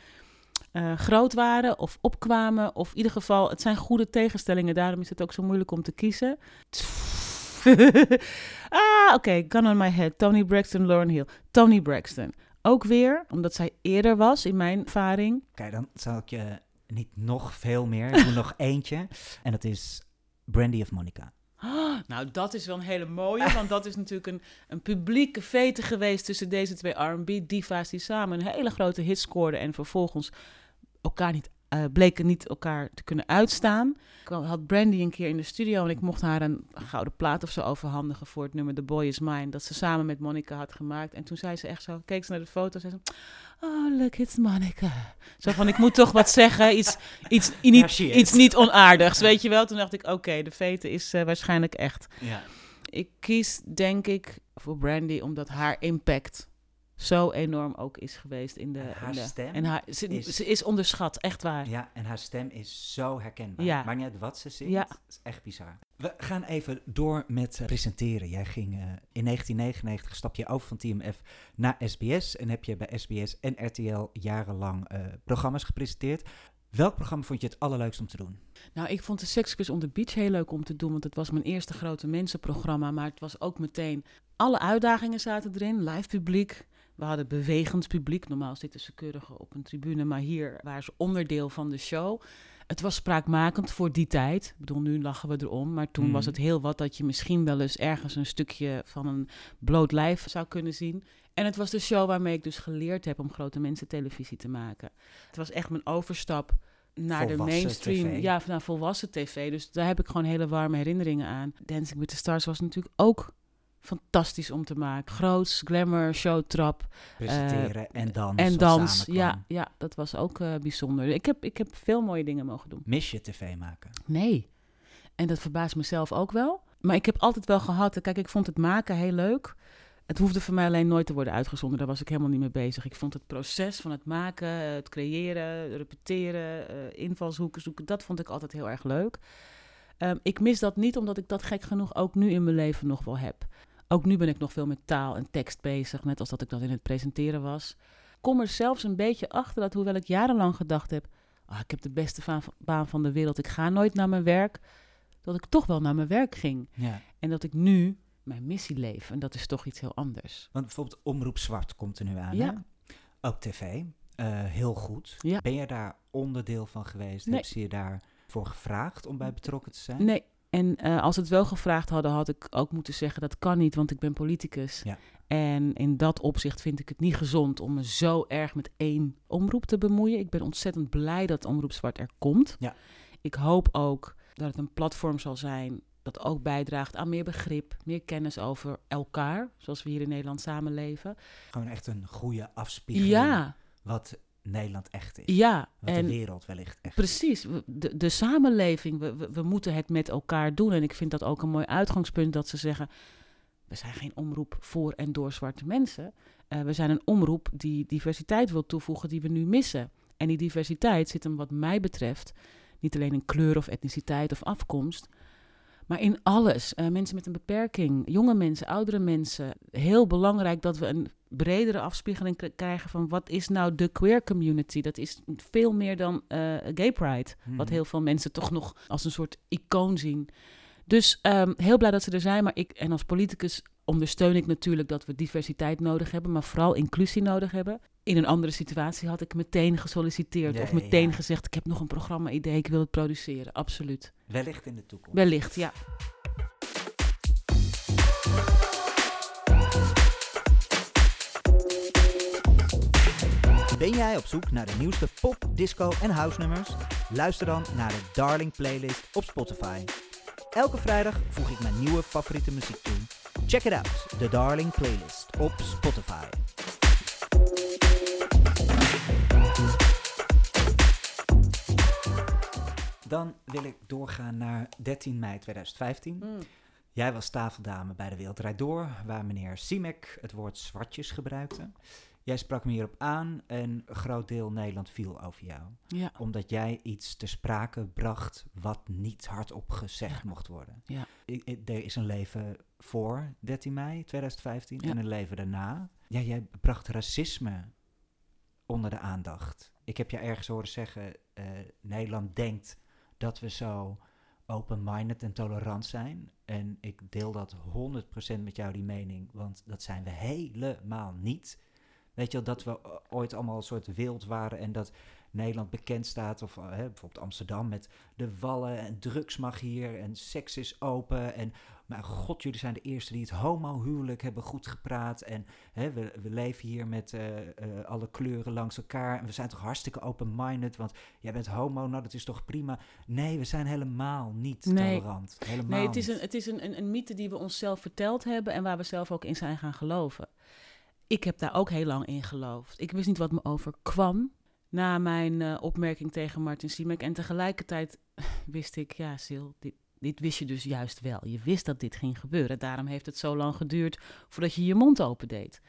eh, groot waren of opkwamen. Of in ieder geval, het zijn goede tegenstellingen. Daarom is het ook zo moeilijk om te kiezen. ah, oké. Gun on my head. Tony Braxton, Lauren Hill. Tony Braxton. Ook weer, omdat zij eerder was in mijn ervaring. Kijk, dan zal ik je niet nog veel meer. Ik doe nog eentje. En dat is Brandy of Monica. Nou, dat is wel een hele mooie, want dat is natuurlijk een, een publieke vete geweest tussen deze twee R&B-diva's die samen een hele grote hit scoorden en vervolgens elkaar niet, eh, bleken niet elkaar te kunnen uitstaan. Ik had Brandy een keer in de studio en ik mocht haar een gouden plaat of zo overhandigen voor het nummer The Boy Is Mine, dat ze samen met Monica had gemaakt. En toen zei ze echt zo, keek ze naar de foto en zei ze, oh look, it's Monica. Zo van, ik moet toch wat zeggen, iets, iets, niet, iets niet onaardigs, weet je wel. Toen dacht ik, oké, de vete is eh, waarschijnlijk echt. Ja. Ik kies denk ik voor Brandy omdat haar impact zo enorm ook is geweest in de. En haar in de- stem En haar, ze, is- ze is onderschat, echt waar. ja, en haar stem is zo herkenbaar. Ja. Maakt niet uit wat ze zingt. Ja. Is echt bizar. We gaan even door met presenteren. Jij ging eh, in 1999 stap je over van TMF naar SBS. En heb je bij SBS en RTL jarenlang eh, programma's gepresenteerd. Welk programma vond je het allerleukst om te doen? Nou, ik vond de Quiz on the Beach heel leuk om te doen, want het was mijn eerste grote mensenprogramma. Maar het was ook meteen. Alle uitdagingen zaten erin, live publiek. We hadden bewegend publiek. Normaal zitten ze keurig op een tribune, maar hier waren ze onderdeel van de show. Het was spraakmakend voor die tijd. Ik bedoel, nu lachen we erom, maar toen Mhm. was het heel wat dat je misschien wel eens ergens een stukje van een bloot lijf zou kunnen zien. En het was de show waarmee ik dus geleerd heb om grote mensen televisie te maken. Het was echt mijn overstap naar de mainstream. TV. Ja, naar volwassen tv. Dus daar heb ik gewoon hele warme herinneringen aan. Dancing with the Stars was natuurlijk ook fantastisch om te maken. Groots, glamour, showtrap Presenteren en dans. en dans. Ja, ja, dat was ook eh, bijzonder. Ik heb, ik heb veel mooie dingen mogen doen. Mis je tv maken? Nee. En dat verbaast mezelf ook wel. Maar ik heb altijd wel gehad. Kijk, ik vond het maken heel leuk. Het hoefde voor mij alleen nooit te worden uitgezonden. Daar was ik helemaal niet mee bezig. Ik vond het proces van het maken, het creëren, repeteren, eh, invalshoeken zoeken, dat vond ik altijd heel erg leuk. Ehm, ik mis dat niet, omdat ik dat gek genoeg ook nu in mijn leven nog wel heb. Ook nu ben ik nog veel met taal en tekst bezig, net als dat ik dat in het presenteren was. Kom er zelfs een beetje achter dat, hoewel ik jarenlang gedacht heb: ah, ik heb de beste baan van de wereld, ik ga nooit naar mijn werk, dat ik toch wel naar mijn werk ging. Ja. En dat ik nu mijn missie leef. En dat is toch iets heel anders. Want bijvoorbeeld Omroep Zwart komt er nu aan. Ja. Hè? Ook tv. Eh, heel goed. Ja. Ben je daar onderdeel van geweest? Nee. Heb ze je daarvoor gevraagd om bij betrokken te zijn? Nee. En eh, als ze het wel gevraagd hadden, had ik ook moeten zeggen dat kan niet, want ik ben politicus. Ja. En in dat opzicht vind ik het niet gezond om me zo erg met één omroep te bemoeien. Ik ben ontzettend blij dat Omroep Zwart er komt. Ja. Ik hoop ook dat het een platform zal zijn dat ook bijdraagt aan meer begrip, meer kennis over elkaar, zoals we hier in Nederland samenleven. Gewoon echt een goede afspiegeling. Ja, Wat Nederland echt is. ja. Wat de wereld wellicht echt. Precies, de, de samenleving, we, we, we moeten het met elkaar doen. En ik vind dat ook een mooi uitgangspunt dat ze zeggen... we zijn geen omroep voor en door zwarte mensen. Eh, we zijn een omroep die diversiteit wil toevoegen die we nu missen. En die diversiteit zit hem wat mij betreft... niet alleen in kleur of etniciteit of afkomst... maar in alles. Eh, mensen met een beperking, jonge mensen, oudere mensen. Heel belangrijk dat we een bredere afspiegeling krijgen van wat is nou de queer community. Dat is veel meer dan eh, gay pride, wat Mhm. heel veel mensen toch nog als een soort icoon zien. Dus ehm, heel blij dat ze er zijn. Maar ik, en als politicus ondersteun ik natuurlijk dat we diversiteit nodig hebben, maar vooral inclusie nodig hebben. In een andere situatie had ik meteen gesolliciteerd of meteen gezegd: ik heb nog een programma-idee, ik wil het produceren. Absoluut. Wellicht in de toekomst. Wellicht, ja. Ben jij op zoek naar de nieuwste pop, disco en house nummers? Luister dan naar de Darling playlist op Spotify. Elke vrijdag voeg ik mijn nieuwe favoriete muziek toe. Check it out, de Darling Playlist op Spotify. Dan wil ik doorgaan naar 13 mei 2015. Mm. Jij was tafeldame bij de Wereldrijd Door, waar meneer Simek het woord zwartjes gebruikte. Jij sprak me hierop aan en een groot deel Nederland viel over jou. Ja. Omdat jij iets te sprake bracht wat niet hardop gezegd Ja. mocht worden. Ja. I- i- er is een leven voor 13 mei 2015 Ja. en een leven daarna. Ja, jij bracht racisme onder de aandacht. Ik heb je ergens horen zeggen, eh, Nederland denkt dat we zo open-minded en tolerant zijn. En ik deel dat 100% met jou, die mening, want dat zijn we helemaal niet. Weet je wel, dat we ooit allemaal een soort wild waren en dat Nederland bekend staat, of eh, hè, bijvoorbeeld Amsterdam met de wallen en drugs mag hier en seks is open. En maar god, jullie zijn de eerste die het homohuwelijk hebben goed gepraat. En hè, we, we leven hier met eh, eh, alle kleuren langs elkaar. En we zijn toch hartstikke open-minded, want jij bent homo, nou dat is toch prima. Nee, we zijn helemaal niet Nee. tolerant. Helemaal Nee, het is, een, het is een, een, een mythe die we onszelf verteld hebben en waar we zelf ook in zijn gaan geloven. Ik heb daar ook heel lang in geloofd. Ik wist niet wat me overkwam na mijn eh, opmerking tegen Martin Siemek. En tegelijkertijd wist ik, ja, Sil, dit, dit wist je dus juist wel. Je wist dat dit ging gebeuren. Daarom heeft het zo lang geduurd voordat je je mond opendeed.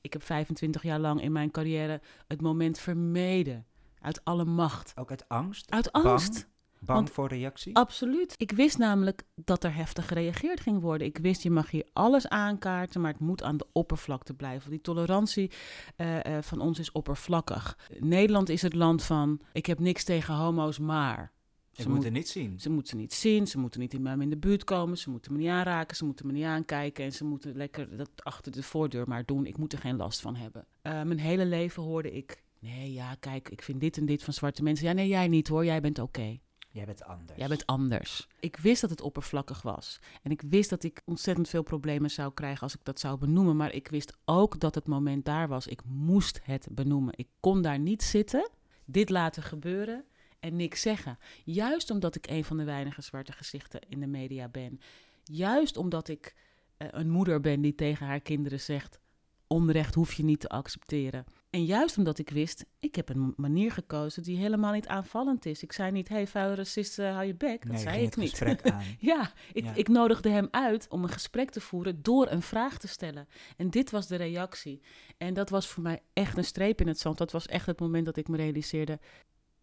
Ik heb 25 jaar lang in mijn carrière het moment vermeden. Uit alle macht. Ook uit angst? Uit angst. Bang Want- voor reactie? Absoluut. Ik wist namelijk dat er heftig gereageerd ging worden. Ik wist, je mag hier alles aankaarten, maar het moet aan de oppervlakte blijven. Die tolerantie eh, eh, van ons is oppervlakkig. Nederland is het land van, ik heb niks tegen homo's, maar... Ze, moet moet- het niet zien. ze moeten ze niet zien, ze moeten niet in mij in de buurt komen, ze moeten me niet aanraken, ze moeten me niet aankijken en ze moeten lekker dat achter de voordeur maar doen. Ik moet er geen last van hebben. Eh, mijn hele leven hoorde ik, nee ja, kijk, ik vind dit en dit van zwarte mensen. Ja, nee, jij niet hoor, jij bent oké. Jij bent anders. Jij bent anders. Ik wist dat het oppervlakkig was. En ik wist dat ik ontzettend veel problemen zou krijgen als ik dat zou benoemen. Maar ik wist ook dat het moment daar was. Ik moest het benoemen. Ik kon daar niet zitten, dit laten gebeuren en niks zeggen. Juist omdat ik een van de weinige zwarte gezichten in de media ben. Juist omdat ik eh, een moeder ben die tegen haar kinderen zegt: onrecht hoef je niet te accepteren. En juist omdat ik wist, ik heb een manier gekozen die helemaal niet aanvallend is. Ik zei niet, hey vuile racist, hou je bek. Dat nee, zei ik niet. Ja, ik, Ja. ik nodigde hem uit om een gesprek te voeren door een vraag te stellen. En dit was de reactie. En dat was voor mij echt een streep in het zand. Dat was echt het moment dat ik me realiseerde.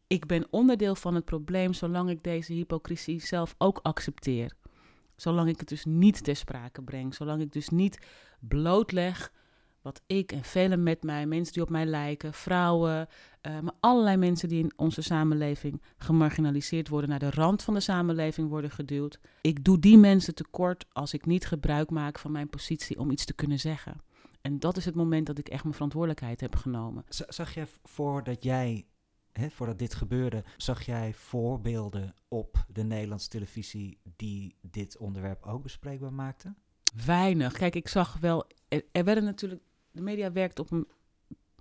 Ik ben onderdeel van het probleem zolang ik deze hypocrisie zelf ook accepteer. Zolang ik het dus niet ter sprake breng. Zolang ik dus niet blootleg wat ik en velen met mij, mensen die op mij lijken, vrouwen, eh, maar allerlei mensen die in onze samenleving gemarginaliseerd worden, naar de rand van de samenleving worden geduwd. Ik doe die mensen tekort als ik niet gebruik maak van mijn positie om iets te kunnen zeggen. En dat is het moment dat ik echt mijn verantwoordelijkheid heb genomen. Z- Zag jij voordat jij, hè, voordat dit gebeurde, zag jij voorbeelden op de Nederlandse televisie die dit onderwerp ook bespreekbaar maakten? Weinig. Kijk, ik zag wel. Er, er werden natuurlijk. De media werkt op een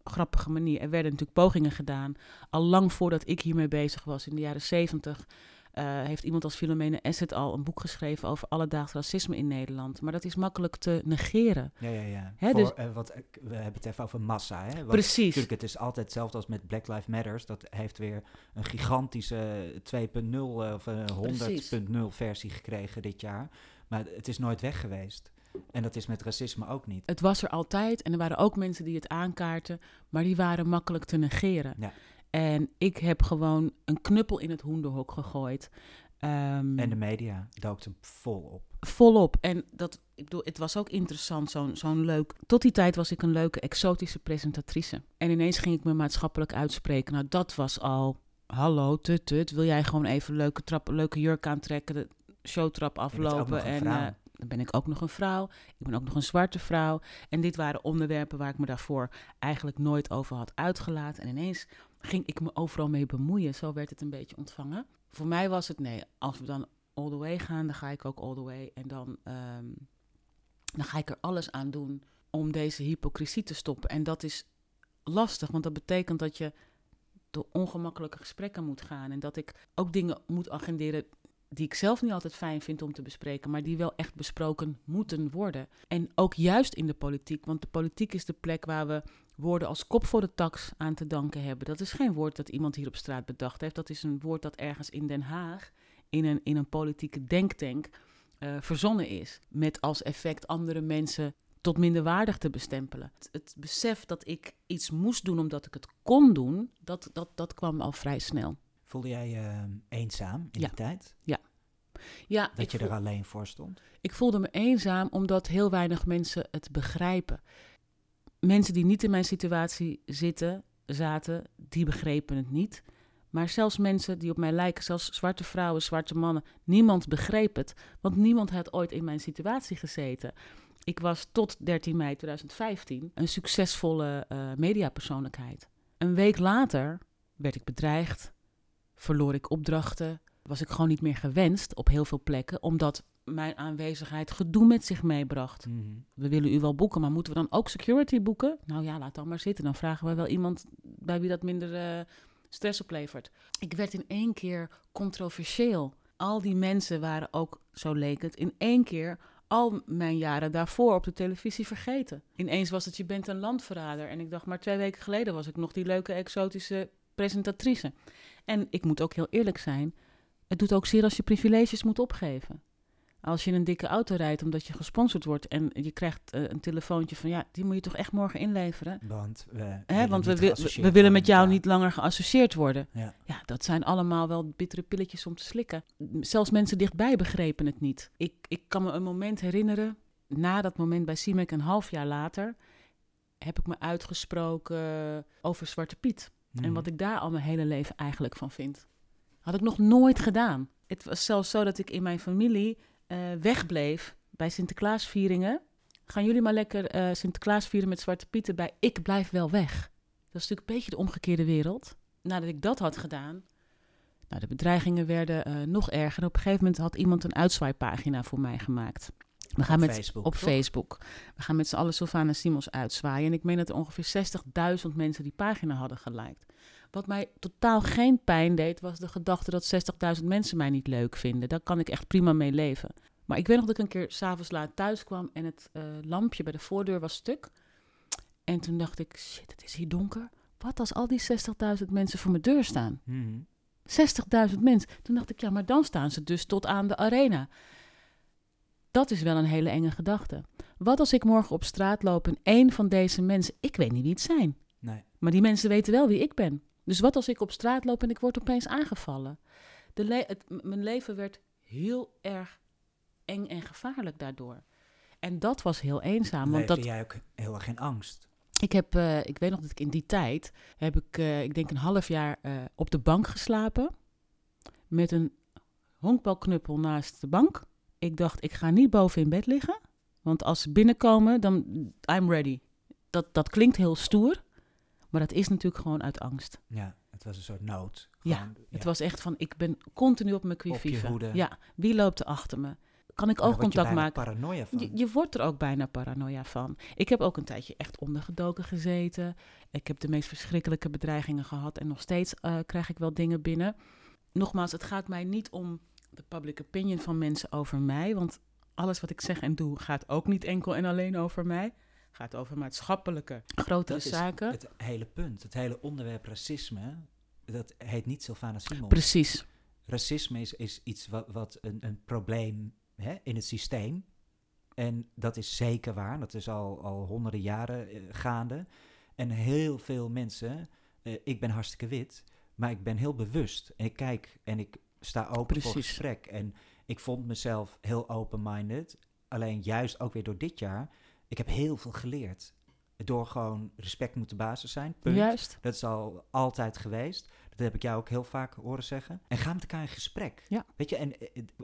grappige manier. Er werden natuurlijk pogingen gedaan. Al lang voordat ik hiermee bezig was, in de jaren zeventig. eh, heeft iemand als Philomene Asset al een boek geschreven over alledaags racisme in Nederland. Maar dat is makkelijk te negeren. Ja, ja, ja. Hè, Voor, dus- eh, wat, eh, we hebben het even over massa. Hè? Want Precies. Natuurlijk, het is altijd hetzelfde als met Black Lives Matters. Dat heeft weer een gigantische 2.0 of een 100.0 versie gekregen dit jaar. Maar het is nooit weg geweest. En dat is met racisme ook niet. Het was er altijd en er waren ook mensen die het aankaarten, maar die waren makkelijk te negeren. Ja. En ik heb gewoon een knuppel in het hoenderhok gegooid. Ehm, En de media dook er vol op. volop. En dat, ik bedoel, het was ook interessant, zo'n zo'n leuk... Tot die tijd was ik een leuke, exotische presentatrice. En ineens ging ik me maatschappelijk uitspreken. Nou, dat was al... Hallo, tut, tut, wil jij gewoon even leuke, trap, leuke jurk aantrekken, de showtrap aflopen? en eh, dan ben ik ook nog een vrouw. Ik ben ook nog een zwarte vrouw. En dit waren onderwerpen waar ik me daarvoor eigenlijk nooit over had uitgelaten. En ineens ging ik me overal mee bemoeien. Zo werd het een beetje ontvangen. Voor mij was het nee, als we dan all the way gaan, dan ga ik ook all the way. En dan, ehm, dan ga ik er alles aan doen om deze hypocrisie te stoppen. En dat is lastig, want dat betekent dat je door ongemakkelijke gesprekken moet gaan. En dat ik ook dingen moet agenderen die ik zelf niet altijd fijn vind om te bespreken, maar die wel echt besproken moeten worden. En ook juist in de politiek, want de politiek is de plek waar we woorden als kop voor de tax aan te danken hebben. Dat is geen woord dat iemand hier op straat bedacht heeft. Dat is een woord dat ergens in Den Haag, in een, in een politieke denktank, uh, verzonnen is. Met als effect andere mensen tot minderwaardig te bestempelen. Het, het, besef dat ik iets moest doen omdat ik het kon doen, dat, dat, dat kwam al vrij snel. Voelde jij je eenzaam in ja. die tijd? Ja. ja dat je er alleen voor stond? Ik voelde me eenzaam omdat heel weinig mensen het begrijpen. Mensen die niet in mijn situatie zitten, zaten, die begrepen het niet. Maar zelfs mensen die op mij lijken, zelfs zwarte vrouwen, zwarte mannen, niemand begreep het. Want niemand had ooit in mijn situatie gezeten. Ik was tot 13 mei 2015 een succesvolle uh, mediapersoonlijkheid. Een week later werd ik bedreigd, verloor ik opdrachten, was ik gewoon niet meer gewenst op heel veel plekken, omdat mijn aanwezigheid gedoe met zich meebracht. Mm -hmm. We willen u wel boeken, maar moeten we dan ook security boeken? Nou ja, laat dan maar zitten. Dan vragen we wel iemand bij wie dat minder uh, stress oplevert. Ik werd in één keer controversieel. Al die mensen waren ook, zo leek het, in één keer al mijn jaren daarvoor op de televisie vergeten. Ineens was het je bent een landverrader. En ik dacht, maar twee weken geleden was ik nog die leuke exotische presentatrice. En ik moet ook heel eerlijk zijn, het doet ook zeer als je privileges moet opgeven. Als je in een dikke auto rijdt omdat je gesponsord wordt en je krijgt uh, een telefoontje van ja, die moet je toch echt morgen inleveren. Want we, Hè, want we, we, we willen met jou niet langer geassocieerd worden. Ja. ja, dat zijn allemaal wel bittere pilletjes om te slikken. Zelfs mensen dichtbij begrepen het niet. Ik, ik kan me een moment herinneren, na dat moment bij CIMEC een half jaar later, heb ik me uitgesproken over Zwarte Piet. Mm. En wat ik daar al mijn hele leven eigenlijk van vind. Had ik nog nooit gedaan. Het was zelfs zo dat ik in mijn familie uh, wegbleef bij Sinterklaasvieringen. Gaan jullie maar lekker uh, Sinterklaas vieren met Zwarte Pieten bij Ik blijf wel weg. Dat is natuurlijk een beetje de omgekeerde wereld. Nadat ik dat had gedaan, nou, de bedreigingen werden uh, nog erger. Op een gegeven moment had iemand een uitzwaaipagina voor mij gemaakt. We gaan op met, Facebook, op toch? Facebook. We gaan met z'n allen Sylvana Simons uitzwaaien. En ik meen dat er ongeveer 60.000 mensen die pagina hadden geliked. Wat mij totaal geen pijn deed, was de gedachte dat 60.000 mensen mij niet leuk vinden. Daar kan ik echt prima mee leven. Maar ik weet nog dat ik een keer s'avonds laat thuis kwam en het uh, lampje bij de voordeur was stuk. En toen dacht ik, shit, het is hier donker. Wat als al die 60.000 mensen voor mijn deur staan? Mm. 60.000 mensen. Toen dacht ik, ja, maar dan staan ze dus tot aan de arena. Dat is wel een hele enge gedachte. Wat als ik morgen op straat loop en één van deze mensen, ik weet niet wie het zijn, Nee. maar die mensen weten wel wie ik ben. Dus wat als ik op straat loop en ik word opeens aangevallen? De le het, mijn leven werd heel erg eng en gevaarlijk daardoor. En dat was heel eenzaam. Want Leefde dat, jij ook heel erg in angst? ik, heb, uh, ik weet nog dat ik in die tijd, heb ik, uh, ik denk een half jaar uh, op de bank geslapen. Met een honkbalknuppel naast de bank. Ik dacht, ik ga niet boven in bed liggen. Want als ze binnenkomen, dan I'm ready. Dat, dat klinkt heel stoer. Maar dat is natuurlijk gewoon uit angst. Ja, het was een soort nood. Ja, Het was echt van, ik ben continu op mijn quivive. Ja, wie loopt er achter me? Kan ik oogcontact bijna maken? paranoia van. Je, je wordt er ook bijna paranoia van. Ik heb ook een tijdje echt ondergedoken gezeten. Ik heb de meest verschrikkelijke bedreigingen gehad. En nog steeds uh, krijg ik wel dingen binnen. Nogmaals, het gaat mij niet om de public opinion van mensen over mij. Want alles wat ik zeg en doe gaat ook niet enkel en alleen over mij. Het gaat over maatschappelijke grotere dat is zaken. het hele punt. Het hele onderwerp racisme, dat heet niet Sylvana Simons. Precies. Racisme is, is iets wat, wat een, een probleem hè, in het systeem. En dat is zeker waar. Dat is al, al honderden jaren uh, gaande. En heel veel mensen, uh, ik ben hartstikke wit, maar ik ben heel bewust. En ik kijk en ik sta open Precies. voor gesprek. En ik vond mezelf heel open-minded. Alleen juist ook weer door dit jaar, ik heb heel veel geleerd. Door gewoon respect moet de basis zijn. Punt. Juist. Dat is al altijd geweest. Dat heb ik jou ook heel vaak horen zeggen. En ga met elkaar in gesprek. Ja. Weet je, en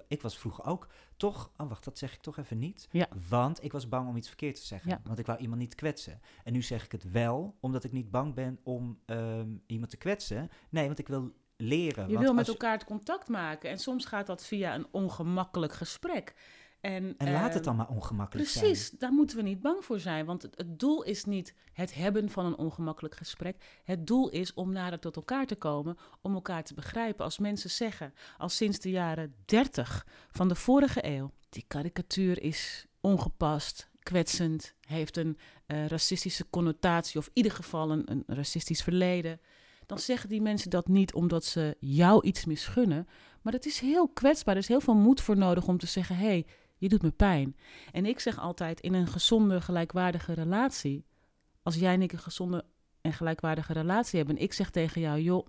ik was vroeger ook toch... Oh, wacht, dat zeg ik toch even niet. Ja. Want ik was bang om iets verkeerd te zeggen. Ja. Want ik wou iemand niet kwetsen. En nu zeg ik het wel, omdat ik niet bang ben om um, iemand te kwetsen. Nee, want ik wil leren. Je wil met elkaar het contact maken. En soms gaat dat via een ongemakkelijk gesprek. En, en laat het ehm, dan maar ongemakkelijk precies, zijn. Precies, daar moeten we niet bang voor zijn. Want het, het, doel is niet het hebben van een ongemakkelijk gesprek. Het doel is om nader tot elkaar te komen, om elkaar te begrijpen. Als mensen zeggen, al sinds de jaren 30 van de vorige eeuw, die karikatuur is ongepast, kwetsend, heeft een uh, racistische connotatie of in ieder geval een, een racistisch verleden. Dan zeggen die mensen dat niet omdat ze jou iets misgunnen, maar het is heel kwetsbaar. Er is heel veel moed voor nodig om te zeggen: hé, hey, je doet me pijn. En ik zeg altijd: in een gezonde, gelijkwaardige relatie, als jij en ik een gezonde en gelijkwaardige relatie hebben, en ik zeg tegen jou: joh,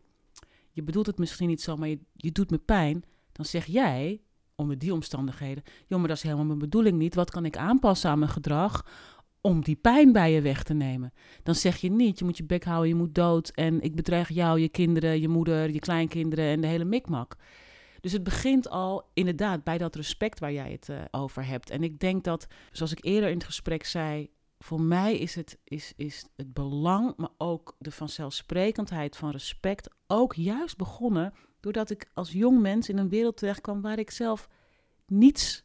je bedoelt het misschien niet zo, maar je doet me pijn, dan zeg jij onder die omstandigheden: joh, maar dat is helemaal mijn bedoeling niet. Wat kan ik aanpassen aan mijn gedrag? Om die pijn bij je weg te nemen. Dan zeg je niet, je moet je bek houden, je moet dood en ik bedreig jou, je kinderen, je moeder, je kleinkinderen en de hele mikmak. Dus het begint al inderdaad bij dat respect waar jij het uh, over hebt. En ik denk dat, zoals ik eerder in het gesprek zei, voor mij is het, is, is het belang, maar ook de vanzelfsprekendheid van respect, ook juist begonnen doordat ik als jong mens in een wereld terecht kwam waar ik zelf niets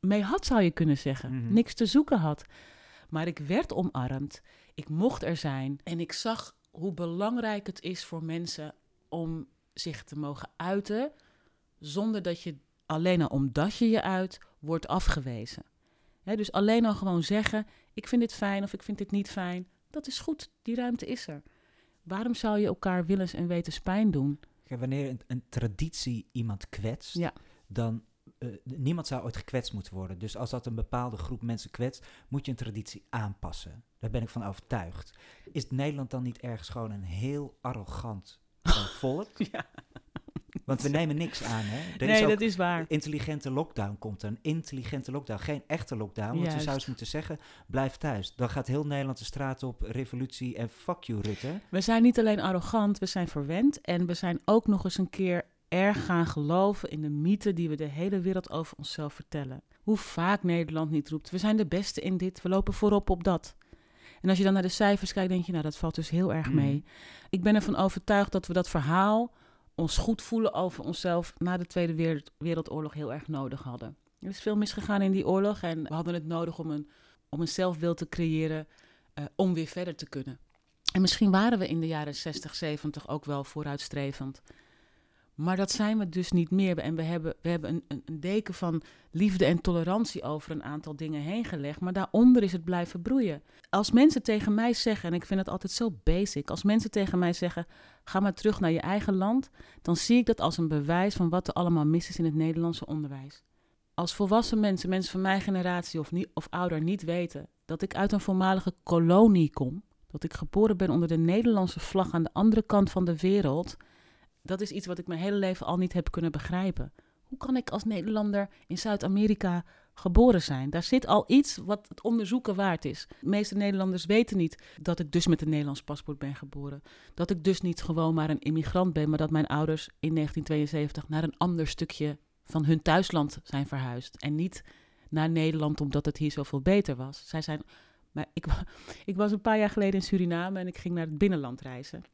mee had, zou je kunnen zeggen. Mhm. Niks te zoeken had. Maar ik werd omarmd, ik mocht er zijn en ik zag hoe belangrijk het is voor mensen om zich te mogen uiten zonder dat je alleen al omdat je je uit wordt afgewezen. Dus alleen al gewoon zeggen: ik vind dit fijn of ik vind dit niet fijn, dat is goed, die ruimte is er. Waarom zou je elkaar willens en wetens pijn doen? Wanneer een, een traditie iemand kwetst, Ja. dan uh, niemand zou ooit gekwetst moeten worden. Dus als dat een bepaalde groep mensen kwetst, moet je een traditie aanpassen. Daar ben ik van overtuigd. Is Nederland dan niet ergens gewoon een heel arrogant uh, volk? Ja. Want we nemen niks aan, hè? Er nee, is dat is waar. intelligente lockdown komt er. Een intelligente lockdown, geen echte lockdown. Want je Juist. zou eens moeten zeggen, blijf thuis. Dan gaat heel Nederland de straat op, revolutie en fuck you, Rutte. We zijn niet alleen arrogant, we zijn verwend. En we zijn ook nog eens een keer erg gaan geloven in de mythe die we de hele wereld over onszelf vertellen. Hoe vaak Nederland niet roept, we zijn de beste in dit, we lopen voorop op dat. En als je dan naar de cijfers kijkt, denk je, nou, dat valt dus heel erg mee. Mm. Ik ben ervan overtuigd dat we dat verhaal, ons goed voelen over onszelf, na de Tweede Wereld- Wereldoorlog heel erg nodig hadden. Er is veel misgegaan in die oorlog en we hadden het nodig om een, om een zelfbeeld te creëren eh, om weer verder te kunnen. En misschien waren we in de jaren 60, 70 ook wel vooruitstrevend. Maar dat zijn we dus niet meer. En we hebben, we hebben een, een, deken van liefde en tolerantie over een aantal dingen heen gelegd. Maar daaronder is het blijven broeien. Als mensen tegen mij zeggen, en ik vind het altijd zo basic. Als mensen tegen mij zeggen, ga maar terug naar je eigen land. Dan zie ik dat als een bewijs van wat er allemaal mis is in het Nederlandse onderwijs. Als volwassen mensen, mensen van mijn generatie of, niet, of ouder, niet weten dat ik uit een voormalige kolonie kom. Dat ik geboren ben onder de Nederlandse vlag aan de andere kant van de wereld dat is iets wat ik mijn hele leven al niet heb kunnen begrijpen. Hoe kan ik als Nederlander in Zuid-Amerika geboren zijn? Daar zit al iets wat het onderzoeken waard is. De meeste Nederlanders weten niet dat ik dus met een Nederlands paspoort ben geboren. Dat ik dus niet gewoon maar een immigrant ben, maar dat mijn ouders in 1972 naar een ander stukje van hun thuisland zijn verhuisd. En niet naar Nederland omdat het hier zoveel beter was. Zij zijn. Maar ik, ik was een paar jaar geleden in Suriname en ik ging naar het binnenland reizen.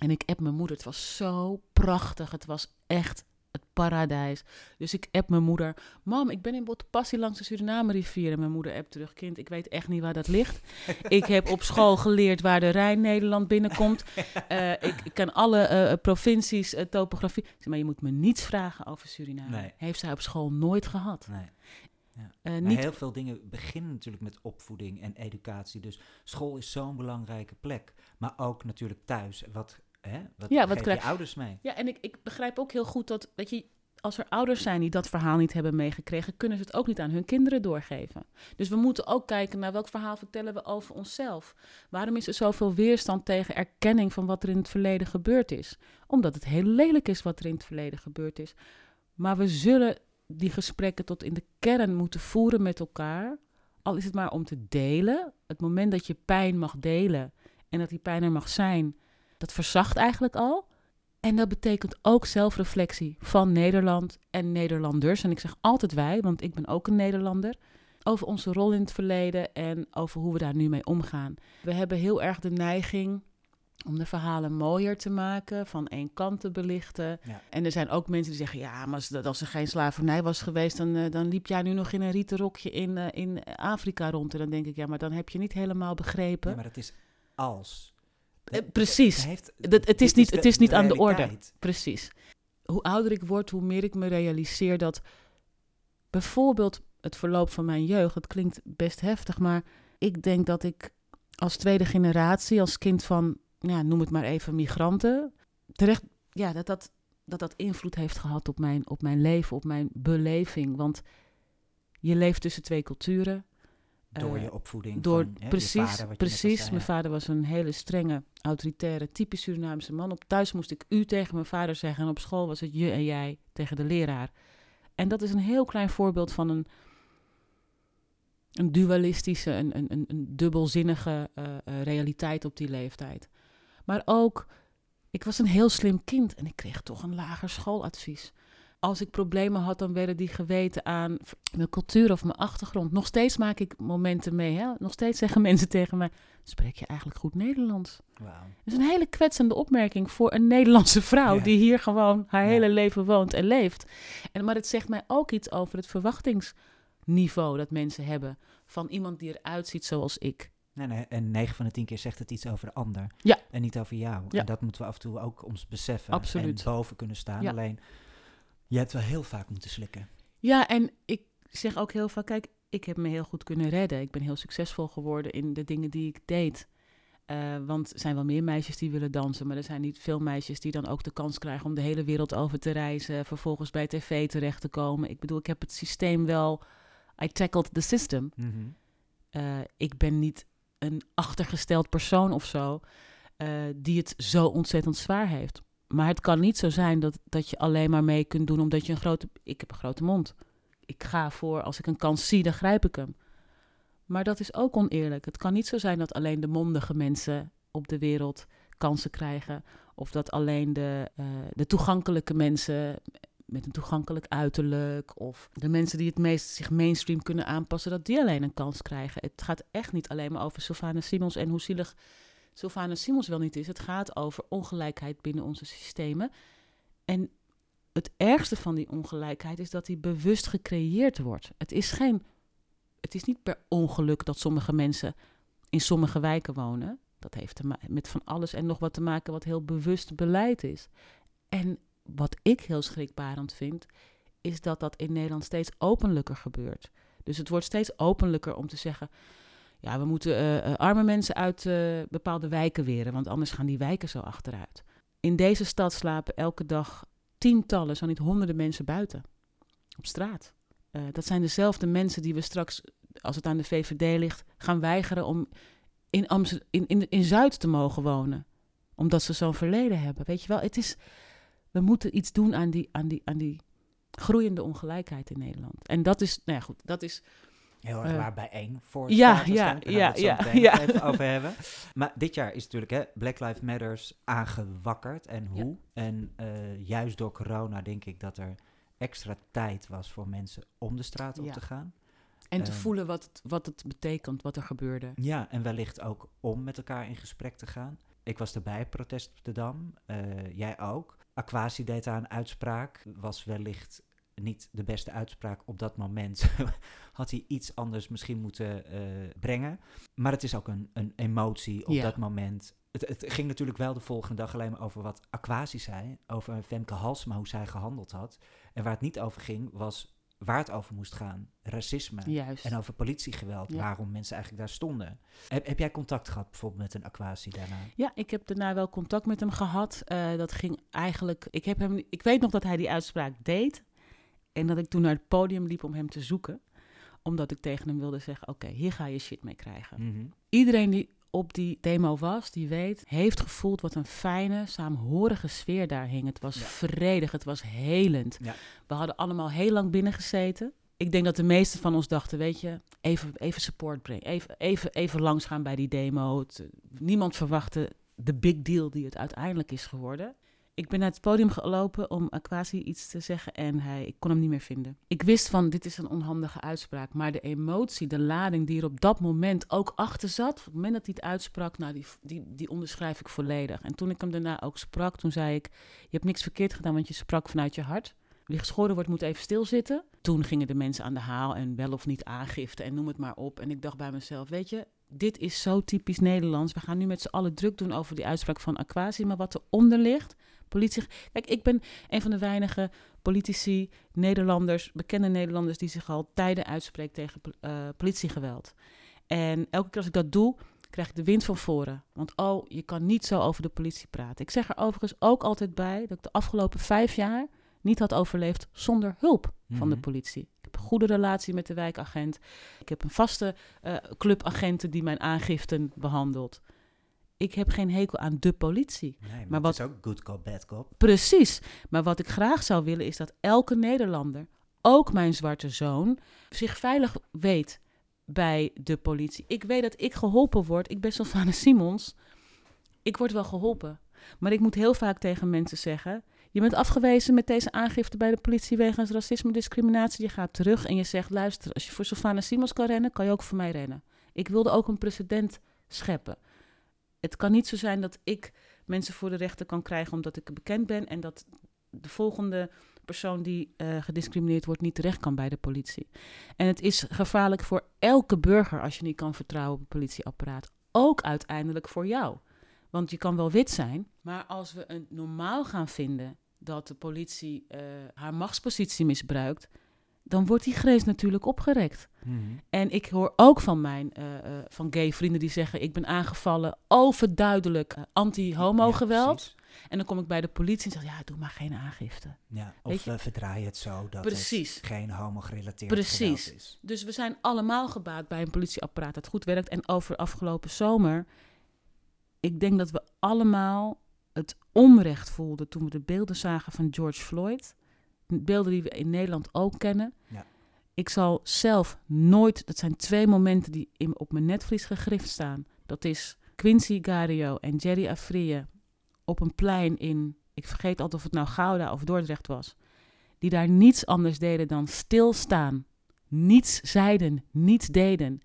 En ik app mijn moeder. Het was zo prachtig. Het was echt het paradijs. Dus ik app mijn moeder. Mam, ik ben in Botpassie langs de Suriname-rivier. En mijn moeder app terug. Kind, ik weet echt niet waar dat ligt. ik heb op school geleerd waar de Rijn Nederland binnenkomt. Uh, ik, ik ken alle uh, provincies, uh, topografie. Maar je moet me niets vragen over Suriname. Nee. Heeft zij op school nooit gehad. Nee. Ja. Uh, niet... heel veel dingen beginnen natuurlijk met opvoeding en educatie. Dus school is zo'n belangrijke plek. Maar ook natuurlijk thuis. Wat, hè, wat, Ja, wat krijg- je ouders mee? Ja, en ik, ik begrijp ook heel goed dat, weet je, als er ouders zijn die dat verhaal niet hebben meegekregen, kunnen ze het ook niet aan hun kinderen doorgeven. Dus we moeten ook kijken naar welk verhaal vertellen we over onszelf. Waarom is er zoveel weerstand tegen erkenning van wat er in het verleden gebeurd is? Omdat het heel lelijk is wat er in het verleden gebeurd is. Maar we zullen die gesprekken tot in de kern moeten voeren met elkaar. Al is het maar om te delen. Het moment dat je pijn mag delen en dat die pijn er mag zijn, dat verzacht eigenlijk al. En dat betekent ook zelfreflectie van Nederland en Nederlanders. En ik zeg altijd wij, want ik ben ook een Nederlander. Over onze rol in het verleden en over hoe we daar nu mee omgaan. We hebben heel erg de neiging om de verhalen mooier te maken, van één kant te belichten. Ja. En er zijn ook mensen die zeggen, ja, maar als er geen slavernij was geweest, dan, eh, dan liep jij nu nog in een rieten rokje in, eh, in Afrika rond. En dan denk ik, ja, maar dan heb je niet helemaal begrepen. Ja, maar het is als. Eh, precies. Het, heeft, het is niet- het is niet aan de orde. Precies. Hoe ouder ik word, hoe meer ik me realiseer dat bijvoorbeeld het verloop van mijn jeugd, dat klinkt best heftig, maar ik denk dat ik als tweede generatie, als kind van, ja, noem het maar even migranten, terecht, ja, dat dat, dat, dat invloed heeft gehad op mijn, op mijn leven, op mijn beleving. Want je leeft tussen twee culturen. Door Eh, je opvoeding. Door, van, hè, je precies, vader, precies. zei, mijn ja. vader was een hele strenge, autoritaire, typisch Surinaamse man. Op thuis moest ik u tegen mijn vader zeggen en op school was het je en jij tegen de leraar. En dat is een heel klein voorbeeld van een, een dualistische, een, een, een, een dubbelzinnige eh, eh, realiteit op die leeftijd. Maar ook, ik was een heel slim kind en ik kreeg toch een lager schooladvies. Als ik problemen had, dan werden die geweten aan mijn cultuur of mijn achtergrond. Nog steeds maak ik momenten mee. Hè? Nog steeds zeggen mensen tegen mij: Spreek je eigenlijk goed Nederlands? Dat is een hele kwetsende opmerking voor een Nederlandse vrouw Ja. die hier gewoon haar Ja. hele leven woont en leeft. En, maar het zegt mij ook iets over het verwachtingsniveau dat mensen hebben van iemand die eruit ziet zoals ik. Nee, nee, en 9 van de 10 keer zegt het iets over de ander. Ja. En niet over jou. Ja. En dat moeten we af en toe ook ons beseffen. Absoluut. En boven kunnen staan. Ja. Alleen, je hebt wel heel vaak moeten slikken. Ja, en ik zeg ook heel vaak: kijk, ik heb me heel goed kunnen redden. Ik ben heel succesvol geworden in de dingen die ik deed. Eh, want er zijn wel meer meisjes die willen dansen, maar er zijn niet veel meisjes die dan ook de kans krijgen om de hele wereld over te reizen, vervolgens bij tv terecht te komen. Ik bedoel, ik heb het systeem wel, I tackled the system. Mhm. Eh, ik ben niet een achtergesteld persoon of zo, eh, die het zo ontzettend zwaar heeft. Maar het kan niet zo zijn dat, dat je alleen maar mee kunt doen omdat je een grote... Ik heb een grote mond. Ik ga voor, als ik een kans zie, dan grijp ik hem. Maar dat is ook oneerlijk. Het kan niet zo zijn dat alleen de mondige mensen op de wereld kansen krijgen. Of dat alleen de, eh, de toegankelijke mensen met een toegankelijk uiterlijk. Of de mensen die het meest zich mainstream kunnen aanpassen, dat die alleen een kans krijgen. Het gaat echt niet alleen maar over Sylvana Simons en hoe zielig Sylvana Simons wel niet is. Het gaat over ongelijkheid binnen onze systemen. En het ergste van die ongelijkheid is dat die bewust gecreëerd wordt. Het is geen. Het is niet per ongeluk dat sommige mensen in sommige wijken wonen. Dat heeft te met van alles en nog wat te maken wat heel bewust beleid is. En wat ik heel schrikbarend vind, is dat dat in Nederland steeds openlijker gebeurt. Dus het wordt steeds openlijker om te zeggen: ja, we moeten eh, eh, arme mensen uit eh, bepaalde wijken weren, want anders gaan die wijken zo achteruit. In deze stad slapen elke dag tientallen, zo niet honderden mensen buiten, op straat. Dat zijn dezelfde mensen die we straks, als het aan de VVD ligt, gaan weigeren om in, in, in, in Zuid te mogen wonen. Omdat ze zo'n verleden hebben. Weet je wel, het is, we moeten iets doen aan die, aan die, aan die groeiende ongelijkheid in Nederland. En dat is, nou ja, goed, dat is Heel erg Eh, waar bijeen voor ja, staat ja, ja, het ja, ja. even over hebben. Maar dit jaar is natuurlijk hè, Black Lives Matters aangewakkerd. En Ja. hoe? En eh, juist door corona denk ik dat er extra tijd was voor mensen om de straat op Ja. te gaan. En te Ehm. voelen wat het, wat het betekent, wat er gebeurde. Ja, en wellicht ook om met elkaar in gesprek te gaan. Ik was erbij, protest op de Dam. Eh, jij ook. Aquasi deed daar een uitspraak. Was wellicht niet de beste uitspraak op dat moment. Had hij iets anders misschien moeten eh, brengen. Maar het is ook een, een emotie op Ja. dat moment. Het, het ging natuurlijk wel de volgende dag alleen maar over wat Aquasi zei. Over Femke Halsema, hoe zij gehandeld had. En waar het niet over ging, was waar het over moest gaan. Racisme. Juist. En over politiegeweld, Ja. waarom mensen eigenlijk daar stonden. Heb, heb jij contact gehad bijvoorbeeld met een aquatie daarna? Ja, ik heb daarna wel contact met hem gehad. Eh, dat ging eigenlijk. Ik, heb hem, ik weet nog dat hij die uitspraak deed. En dat ik toen naar het podium liep om hem te zoeken. Omdat ik tegen hem wilde zeggen: Oké, hier ga je shit mee krijgen. Mhm. Iedereen die op die demo was, die weet, heeft gevoeld wat een fijne, saamhorige sfeer daar hing. Het was Ja. vredig, het was helend. Ja. We hadden allemaal heel lang binnen gezeten. Ik denk dat de meesten van ons dachten, weet je, even, even support brengen. Even, even, even langs gaan bij die demo. Het, niemand verwachtte de big deal die het uiteindelijk is geworden. Ik ben naar het podium gelopen om Aquasi iets te zeggen en hij, ik kon hem niet meer vinden. Ik wist van, dit is een onhandige uitspraak, maar de emotie, de lading die er op dat moment ook achter zat, op het moment dat hij het uitsprak, nou, die, die, die onderschrijf ik volledig. En toen ik hem daarna ook sprak, toen zei ik, je hebt niks verkeerd gedaan, want je sprak vanuit je hart. Wie geschoren wordt, moet even stilzitten. Toen gingen de mensen aan de haal en wel of niet aangifte en noem het maar op. En ik dacht bij mezelf, weet je, dit is zo typisch Nederlands. We gaan nu met z'n allen druk doen over die uitspraak van Aquasi, maar wat eronder ligt politie. Kijk, ik ben een van de weinige politici, Nederlanders, bekende Nederlanders, die zich al tijden uitspreekt tegen uh, politiegeweld. En elke keer als ik dat doe, krijg ik de wind van voren. Want oh, je kan niet zo over de politie praten. Ik zeg er overigens ook altijd bij dat ik de afgelopen vijf jaar niet had overleefd zonder hulp van de mhm. politie. Ik heb een goede relatie met de wijkagent. Ik heb een vaste uh, club agenten die mijn aangiften behandelt ik heb geen hekel aan de politie. Nee, maar, wat, is ook good cop, bad cop. Precies. Maar wat ik graag zou willen is dat elke Nederlander, ook mijn zwarte zoon, zich veilig weet bij de politie. Ik weet dat ik geholpen word. Ik ben Sylvana Simons. Ik word wel geholpen. Maar ik moet heel vaak tegen mensen zeggen... je bent afgewezen met deze aangifte bij de politie... wegens racisme discriminatie. Je gaat terug en je zegt... luister, als je voor Sylvana Simons kan rennen... kan je ook voor mij rennen. Ik wilde ook een precedent scheppen het kan niet zo zijn dat ik mensen voor de rechter kan krijgen omdat ik bekend ben en dat de volgende persoon die uh, gediscrimineerd wordt niet terecht kan bij de politie. En het is gevaarlijk voor elke burger als je niet kan vertrouwen op het politieapparaat. Ook uiteindelijk voor jou. Want je kan wel wit zijn, maar als we een normaal gaan vinden dat de politie uh, haar machtspositie misbruikt, dan wordt die grens natuurlijk opgerekt. Mhm. En ik hoor ook van mijn uh, uh, van gay vrienden die zeggen: ik ben aangevallen overduidelijk uh, anti-homo-geweld. en dan kom ik bij de politie en zeg: ja, doe maar geen aangifte. Ja, of verdraai het zo dat Precies. het geen homo-gerelateerd Precies. is. Dus we zijn allemaal gebaat bij een politieapparaat dat goed werkt. En over afgelopen zomer, ik denk dat we allemaal het onrecht voelden toen we de beelden zagen van George Floyd beelden die we in Nederland ook kennen. Ja. Ik zal zelf nooit, dat zijn twee momenten die in, op mijn netvlies gegrift staan. Dat is Quincy Gario en Jerry Afrië op een plein in, ik vergeet altijd of het nou Gouda of Dordrecht was. Die daar niets anders deden dan stilstaan. Niets zeiden, niets deden.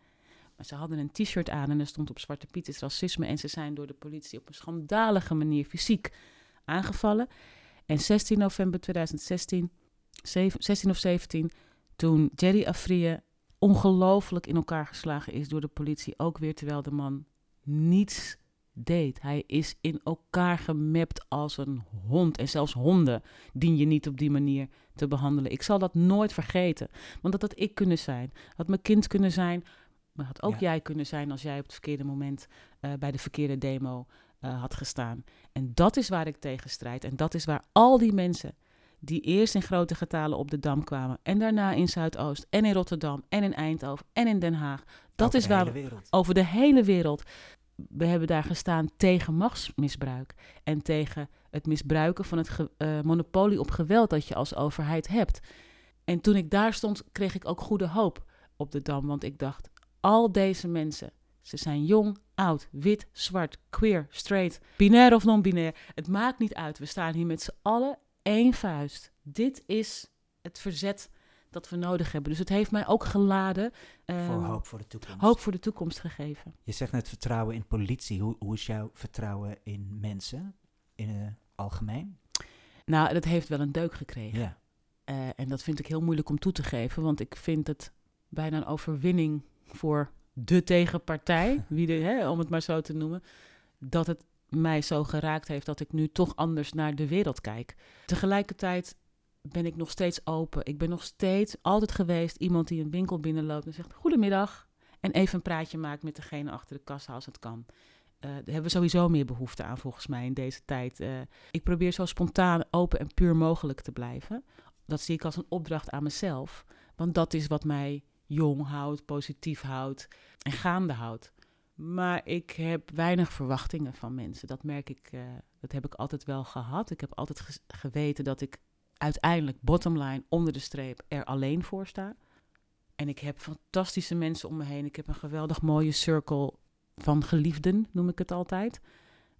Maar ze hadden een t-shirt aan en er stond op Zwarte Piet is racisme. En ze zijn door de politie op een schandalige manier fysiek aangevallen. En 16 november 2016, 16 of 17, toen Jerry Afrië ongelooflijk in elkaar geslagen is door de politie, ook weer terwijl de man niets deed. Hij is in elkaar gemapt als een hond. En zelfs honden dien je niet op die manier te behandelen. Ik zal dat nooit vergeten. Want dat had ik kunnen zijn. Had mijn kind kunnen zijn. Maar had ook jij kunnen zijn als jij op het verkeerde moment uh, bij de verkeerde demo uh, had gestaan. En dat is waar ik tegen strijd. En dat is waar al die mensen die eerst in grote getalen op de Dam kwamen en daarna in Zuidoost en in Rotterdam en in Eindhoven en in Den Haag. Dat over is waar we over de hele wereld. We hebben daar gestaan tegen machtsmisbruik en tegen het misbruiken van het uh, monopolie op geweld dat je als overheid hebt. En toen ik daar stond, kreeg ik ook goede hoop op de Dam, want ik dacht, al deze mensen ze zijn jong, oud, wit, zwart, queer, straight, binair of non-binair. Het maakt niet uit. We staan hier met z'n allen één vuist. Dit is het verzet dat we nodig hebben. Dus het heeft mij ook geladen. voor ehm, hoop voor de toekomst. Hoop voor de toekomst gegeven. Je zegt net vertrouwen in politie. Hoe, hoe is jouw vertrouwen in mensen in het algemeen? Nou, dat heeft wel een deuk gekregen. Ja. Uh, en dat vind ik heel moeilijk om toe te geven, want ik vind het bijna een overwinning voor de tegenpartij, wie de, hè, om het maar zo te noemen, dat het mij zo geraakt heeft dat ik nu toch anders naar de wereld kijk. Tegelijkertijd ben ik nog steeds open. Ik ben nog steeds altijd geweest iemand die een winkel binnenloopt en zegt: Goedemiddag. En even een praatje maakt met degene achter de kassa als het kan. Uh, daar hebben we sowieso meer behoefte aan volgens mij in deze tijd. Uh, ik probeer zo spontaan, open en puur mogelijk te blijven. Dat zie ik als een opdracht aan mezelf. Want dat is wat mij jong houdt, positief houdt en gaande houdt. Maar ik heb weinig verwachtingen van mensen. Dat merk ik, uh, dat heb ik altijd wel gehad. Ik heb altijd geweten dat ik uiteindelijk, bottomline, onder de streep, er alleen voor sta. En ik heb fantastische mensen om me heen. Ik heb een geweldig mooie circle van geliefden, noem ik het altijd.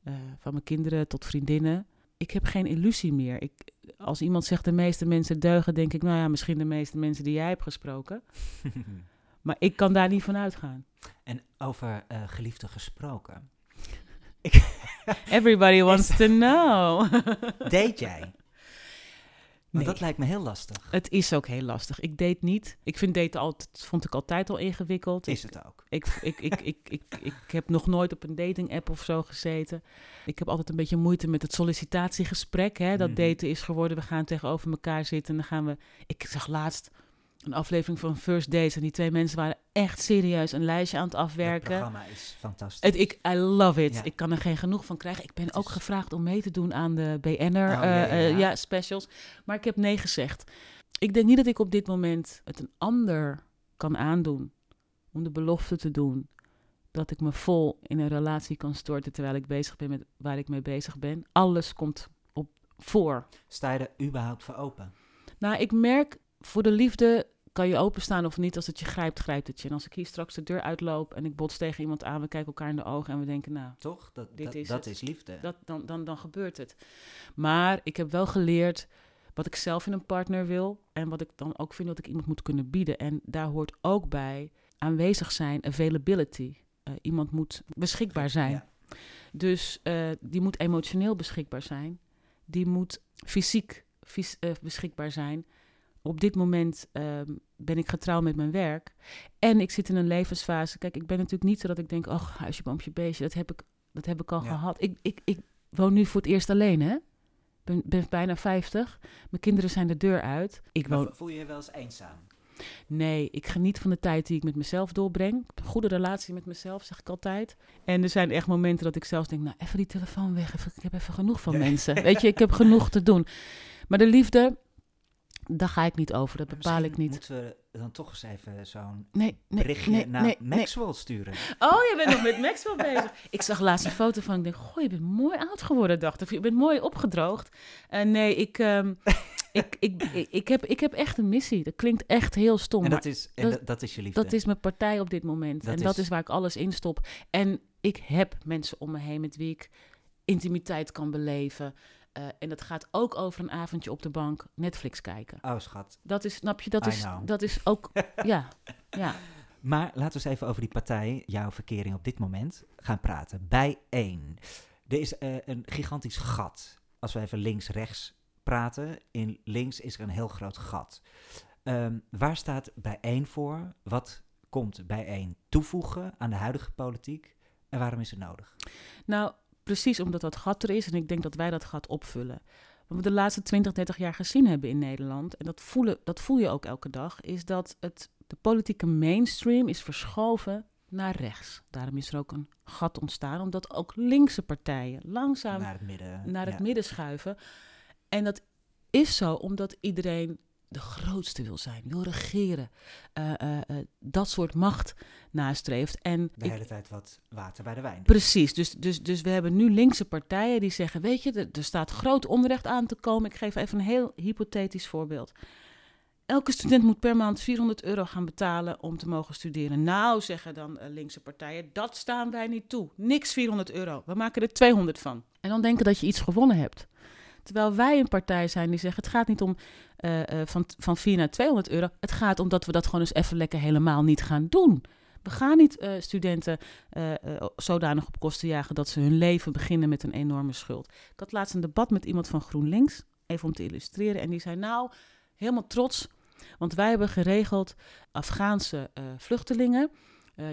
Uh, van mijn kinderen tot vriendinnen. ik heb geen illusie meer. Ik, als iemand zegt de meeste mensen deugen, denk ik, nou ja, misschien de meeste mensen die jij hebt gesproken. maar ik kan daar niet van uitgaan. En over uh, geliefde gesproken. Everybody wants to know. Deed jij? Maar dat lijkt me heel lastig. Het is ook heel lastig. Ik deed niet. Ik vind daten altijd, vond ik altijd al ingewikkeld. Is het ook? Ik, ik, ik, ik, ik, ik, heb nog nooit op een dating app of zo gezeten. Ik heb altijd een beetje moeite met het sollicitatiegesprek. Hè? Dat mhm. daten is geworden, we gaan tegenover elkaar zitten en dan gaan we... Ik zag laatst een aflevering van First Days. En die twee mensen waren echt serieus een lijstje aan het afwerken. Het programma is fantastisch. Het, ik, I love it. Ik kan er geen genoeg van krijgen. Ik ben ook gevraagd om mee te doen aan de BNR oh, uh, ja, specials. Maar ik heb nee gezegd. Ik denk niet dat ik op dit moment het een ander kan aandoen om de belofte te doen dat ik me vol in een relatie kan storten terwijl ik bezig ben met waar ik mee bezig ben. Alles komt op voor. Sta je er überhaupt voor open? Nou, ik merk voor de liefde kan je openstaan of niet. Als het je grijpt, grijpt het je. En als ik hier straks de deur uitloop en ik bots tegen iemand aan, we kijken elkaar in de ogen en we denken, nou, toch? Dat, dit is, dat is liefde. Dat, dan, dan, dan gebeurt het. Maar ik heb wel geleerd wat ik zelf in een partner wil en wat ik dan ook vind dat ik iemand moet kunnen bieden. En daar hoort ook bij aanwezig zijn, availability. Uh, iemand moet beschikbaar zijn. Dus uh, die moet emotioneel beschikbaar zijn. Die moet fysiek fys uh, beschikbaar zijn op dit moment ehm, ben ik getrouwd met mijn werk. En ik zit in een levensfase. Kijk, ik ben natuurlijk niet zo dat ik denk, ach, huisje, boompje, beestje. Dat heb ik, dat heb ik al gehad. Ik, ik, ik woon nu voor het eerst alleen, hè? Ben, ben bijna 50. Mijn kinderen zijn de deur uit. Ik woon... Voel je je wel eens eenzaam? Nee, ik geniet van de tijd die ik met mezelf doorbreng. Een goede relatie met mezelf, zeg ik altijd. En er zijn echt momenten dat ik zelfs denk, nou, even die telefoon weg. Even, ik heb even genoeg van mensen. Weet je, ik heb genoeg te doen. Maar de liefde, daar ga ik niet over, dat bepaal ik niet. moeten we dan toch eens even zo'n nee, nee, berichtje nee, naar Maxwell sturen? Oh, je bent nog met Maxwell bezig. Ik zag laatst een foto van, ik denk, goh, je bent mooi oud geworden, dacht ik. Je bent mooi opgedroogd. Uh, nee, ik, um, ik, ik, ik, heb, ik heb echt een missie. Dat klinkt echt heel stom. En dat is, en dat, dat, is je liefde? Dat is mijn partij op dit moment. en dat is waar ik alles in stop. En ik heb mensen om me heen met wie ik intimiteit kan beleven. Uh, en dat gaat ook over een avondje op de bank Netflix kijken. Oh, schat. Dat is, snap je, dat, is, dat is ook, ja, ja. Maar laten we eens even over die partij, jouw verkering op dit moment, gaan praten. Bij één. Er is uh, een gigantisch gat. Als we even links-rechts praten, in links is er een heel groot gat. Um, waar staat bij één voor? Wat komt bij één toevoegen aan de huidige politiek? En waarom is het nodig? Nou, Precies omdat dat gat er is en ik denk dat wij dat gat opvullen. Wat we de laatste 20, 30 jaar gezien hebben in Nederland, en dat, voelen, dat voel je ook elke dag, is dat het, de politieke mainstream is verschoven naar rechts. Daarom is er ook een gat ontstaan, omdat ook linkse partijen langzaam naar het midden, naar het midden schuiven. En dat is zo omdat iedereen de grootste wil zijn, wil regeren, uh, uh, uh, dat soort macht nastreeft. En de hele tijd wat water bij de wijn. Precies, dus, dus, dus we hebben nu linkse partijen die zeggen, weet je, er, er staat groot onrecht aan te komen. Ik geef even een heel hypothetisch voorbeeld. Elke student moet per maand 400 euro gaan betalen om te mogen studeren. Nou, zeggen dan linkse partijen, dat staan wij niet toe. Niks 400 euro. We maken er 200 van. En dan denken dat je iets gewonnen hebt. Terwijl wij een partij zijn die zeggen: het gaat niet om uh, uh, van, van 4 naar 200 euro. Het gaat om dat we dat gewoon eens even lekker helemaal niet gaan doen. We gaan niet uh, studenten zodanig op kosten jagen dat ze hun leven beginnen met een enorme schuld. Ik had laatst een debat met iemand van GroenLinks, even om te illustreren. En die zei: Nou, helemaal trots, want wij hebben geregeld Afghaanse vluchtelingen.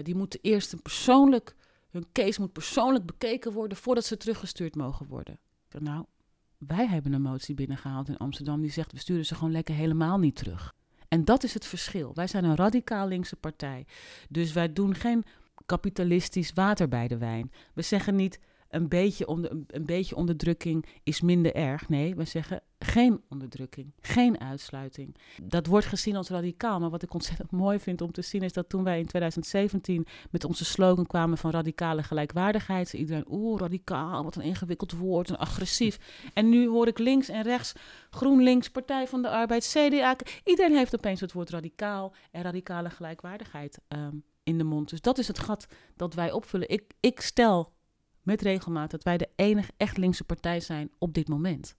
die moeten eerst een persoonlijk, hun case moet persoonlijk bekeken worden voordat ze teruggestuurd mogen worden. Nou, wij hebben een motie binnengehaald in Amsterdam die zegt we sturen ze gewoon lekker helemaal niet terug. En dat is het verschil. Wij zijn een radicaal linkse partij. Dus wij doen geen kapitalistisch water bij de wijn. We zeggen niet een beetje, onder, een beetje onderdrukking is minder erg. Nee, we zeggen geen onderdrukking, geen uitsluiting. Dat wordt gezien als radicaal, maar wat ik ontzettend mooi vind om te zien is dat toen wij in 2017 met onze slogan kwamen van radicale gelijkwaardigheid, iedereen, oeh, radicaal, wat een ingewikkeld woord en agressief. En nu hoor ik links en rechts, GroenLinks, Partij van de Arbeid, CDA, iedereen heeft opeens het woord radicaal en radicale gelijkwaardigheid um, in de mond. Dus dat is het gat dat wij opvullen. Ik, ik stel met regelmaat dat wij de enige echt linkse partij zijn op dit moment.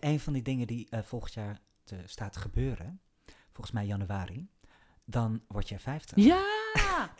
Een van die dingen die uh, volgend jaar te, staat te gebeuren, volgens mij januari, dan word jij 50. Ja!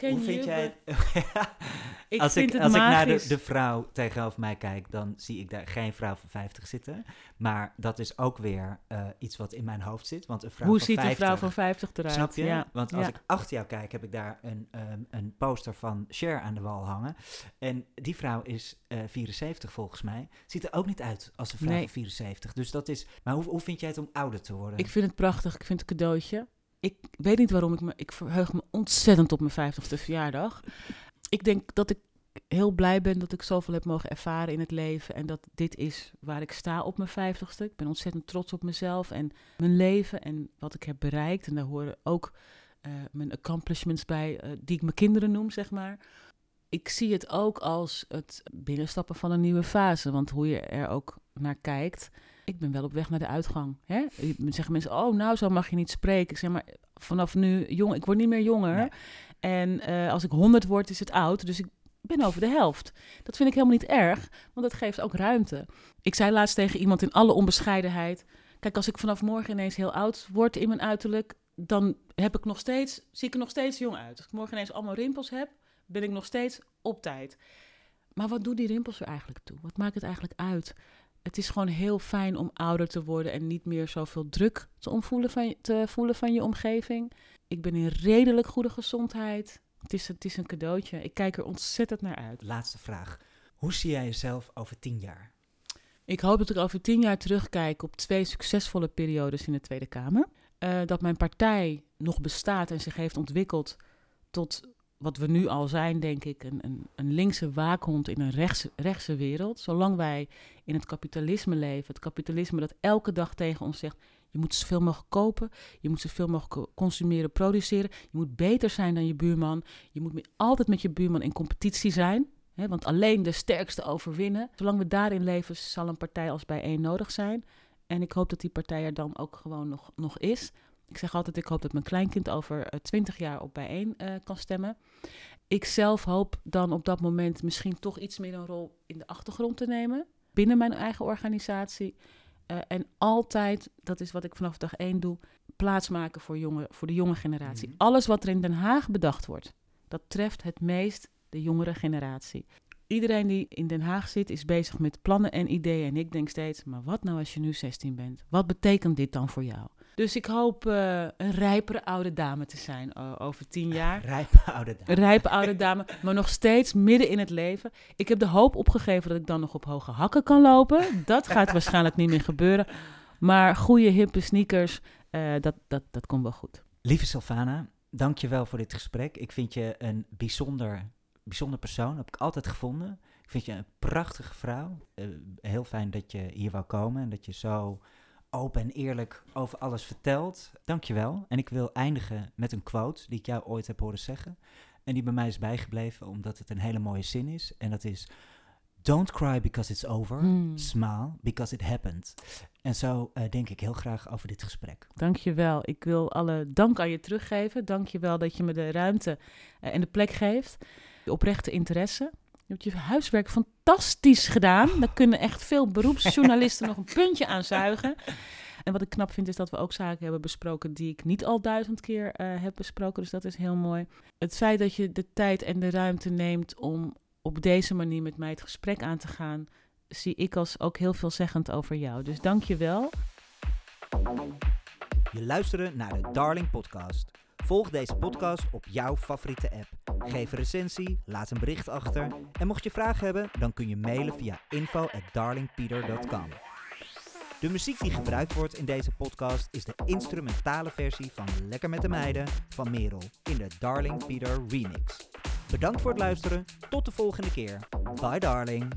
Hoe vind jij ik als ik, als ik naar de, de, vrouw tegenover mij kijk, dan zie ik daar geen vrouw van 50 zitten. Maar dat is ook weer uh, iets wat in mijn hoofd zit. Want een vrouw Hoe van ziet 50, een vrouw van 50 eruit? Snap je? Ja. Want als ik achter jou kijk, heb ik daar een, um, een poster van Cher aan de wal hangen. En die vrouw is uh, eh, 74 volgens mij. Ziet er ook niet uit als een vrouw nee. van 74. Dus dat is. Maar hoe, hoe vind jij het om ouder te worden? Ik vind het prachtig. Ik vind het een cadeautje ik weet niet waarom ik me. Ik verheug me ontzettend op mijn 50ste verjaardag. Ik denk dat ik heel blij ben dat ik zoveel heb mogen ervaren in het leven. En dat dit is waar ik sta op mijn 50ste. Ik ben ontzettend trots op mezelf en mijn leven en wat ik heb bereikt. En daar horen ook uh, mijn accomplishments bij, uh, die ik mijn kinderen noem, zeg maar. Ik zie het ook als het binnenstappen van een nieuwe fase. Want hoe je er ook naar kijkt, ik ben wel op weg naar de uitgang. Hè? Zeggen mensen, oh, nou, zo mag je niet spreken. Ik zeg maar, vanaf nu, jong, ik word niet meer jonger. En uh, als ik 100 word, is het oud. Dus ik ben over de helft. Dat vind ik helemaal niet erg, want dat geeft ook ruimte. Ik zei laatst tegen iemand in alle onbescheidenheid: Kijk, als ik vanaf morgen ineens heel oud word in mijn uiterlijk, dan heb ik nog steeds, zie ik er nog steeds jong uit. Als ik morgen ineens allemaal rimpels heb, ben ik nog steeds op tijd. Maar wat doen die rimpels er eigenlijk toe? Wat maakt het eigenlijk uit? Het is gewoon heel fijn om ouder te worden en niet meer zoveel druk te, omvoelen van, te voelen van je omgeving. Ik ben in redelijk goede gezondheid. Het is, het is een cadeautje. Ik kijk er ontzettend naar uit. Laatste vraag. Hoe zie jij jezelf over tien jaar? Ik hoop dat ik over tien jaar terugkijk op twee succesvolle periodes in de Tweede Kamer. Uh, dat mijn partij nog bestaat en zich heeft ontwikkeld tot wat we nu al zijn, denk ik, een, een, een linkse waakhond in een rechtse, rechtse wereld. Zolang wij in het kapitalisme leven, het kapitalisme dat elke dag tegen ons zegt: je moet zoveel mogelijk kopen, je moet zoveel mogelijk consumeren, produceren, je moet beter zijn dan je buurman, je moet altijd met je buurman in competitie zijn. Want alleen de sterkste overwinnen. Zolang we daarin leven, zal een partij als bijeen nodig zijn. En ik hoop dat die partij er dan ook gewoon nog, nog is. Ik zeg altijd, ik hoop dat mijn kleinkind over eh, twintig jaar op bijeen uh, kan stemmen. Ik zelf hoop dan op dat moment misschien toch iets meer een rol in de achtergrond te nemen. Binnen mijn eigen organisatie. Uh, en altijd, dat is wat ik vanaf dag één doe, plaatsmaken voor, jonge, voor de jonge generatie. Mm. Alles wat er in Den Haag bedacht wordt, dat treft het meest de jongere generatie. Iedereen die in Den Haag zit is bezig met plannen en ideeën. En ik denk steeds, maar wat nou als je nu 16 bent? Wat betekent dit dan voor jou? Dus ik hoop uh, een rijpere oude dame te zijn uh, over tien jaar. Rijpe oude dame. Rijpe oude dame, maar nog steeds midden in het leven. Ik heb de hoop opgegeven dat ik dan nog op hoge hakken kan lopen. Dat gaat waarschijnlijk niet meer gebeuren. Maar goede, hippe sneakers, uh, dat, dat, dat komt wel goed. Lieve Sylvana, dank je wel voor dit gesprek. Ik vind je een bijzonder, bijzonder persoon, heb ik altijd gevonden. Ik vind je een prachtige vrouw. heel fijn dat je hier wou komen en dat je zo open en eerlijk over alles vertelt. Dankjewel. En ik wil eindigen met een quote die ik jou ooit heb horen zeggen. En die bij mij is bijgebleven omdat het een hele mooie zin is. En dat is: Don't cry because it's over. Hmm. Smile because it happened. En zo uh, denk ik heel graag over dit gesprek. Dankjewel. Ik wil alle dank aan je teruggeven. Dankjewel dat je me de ruimte uh, en de plek geeft. Je oprechte interesse. Je hebt je huiswerk fantastisch gedaan. Daar kunnen echt veel beroepsjournalisten nog een puntje aan zuigen. En wat ik knap vind is dat we ook zaken hebben besproken die ik niet al duizend keer uh, heb besproken. Dus dat is heel mooi. Het feit dat je de tijd en de ruimte neemt om op deze manier met mij het gesprek aan te gaan, zie ik als ook heel veelzeggend over jou. Dus dank je wel. Je luisterde naar de Darling Podcast. Volg deze podcast op jouw favoriete app. Geef een recensie, laat een bericht achter. En mocht je vragen hebben, dan kun je mailen via info@darlingpeter.com. De muziek die gebruikt wordt in deze podcast is de instrumentale versie van Lekker met de Meiden van Merel in de Darling Peter remix. Bedankt voor het luisteren. Tot de volgende keer. Bye darling.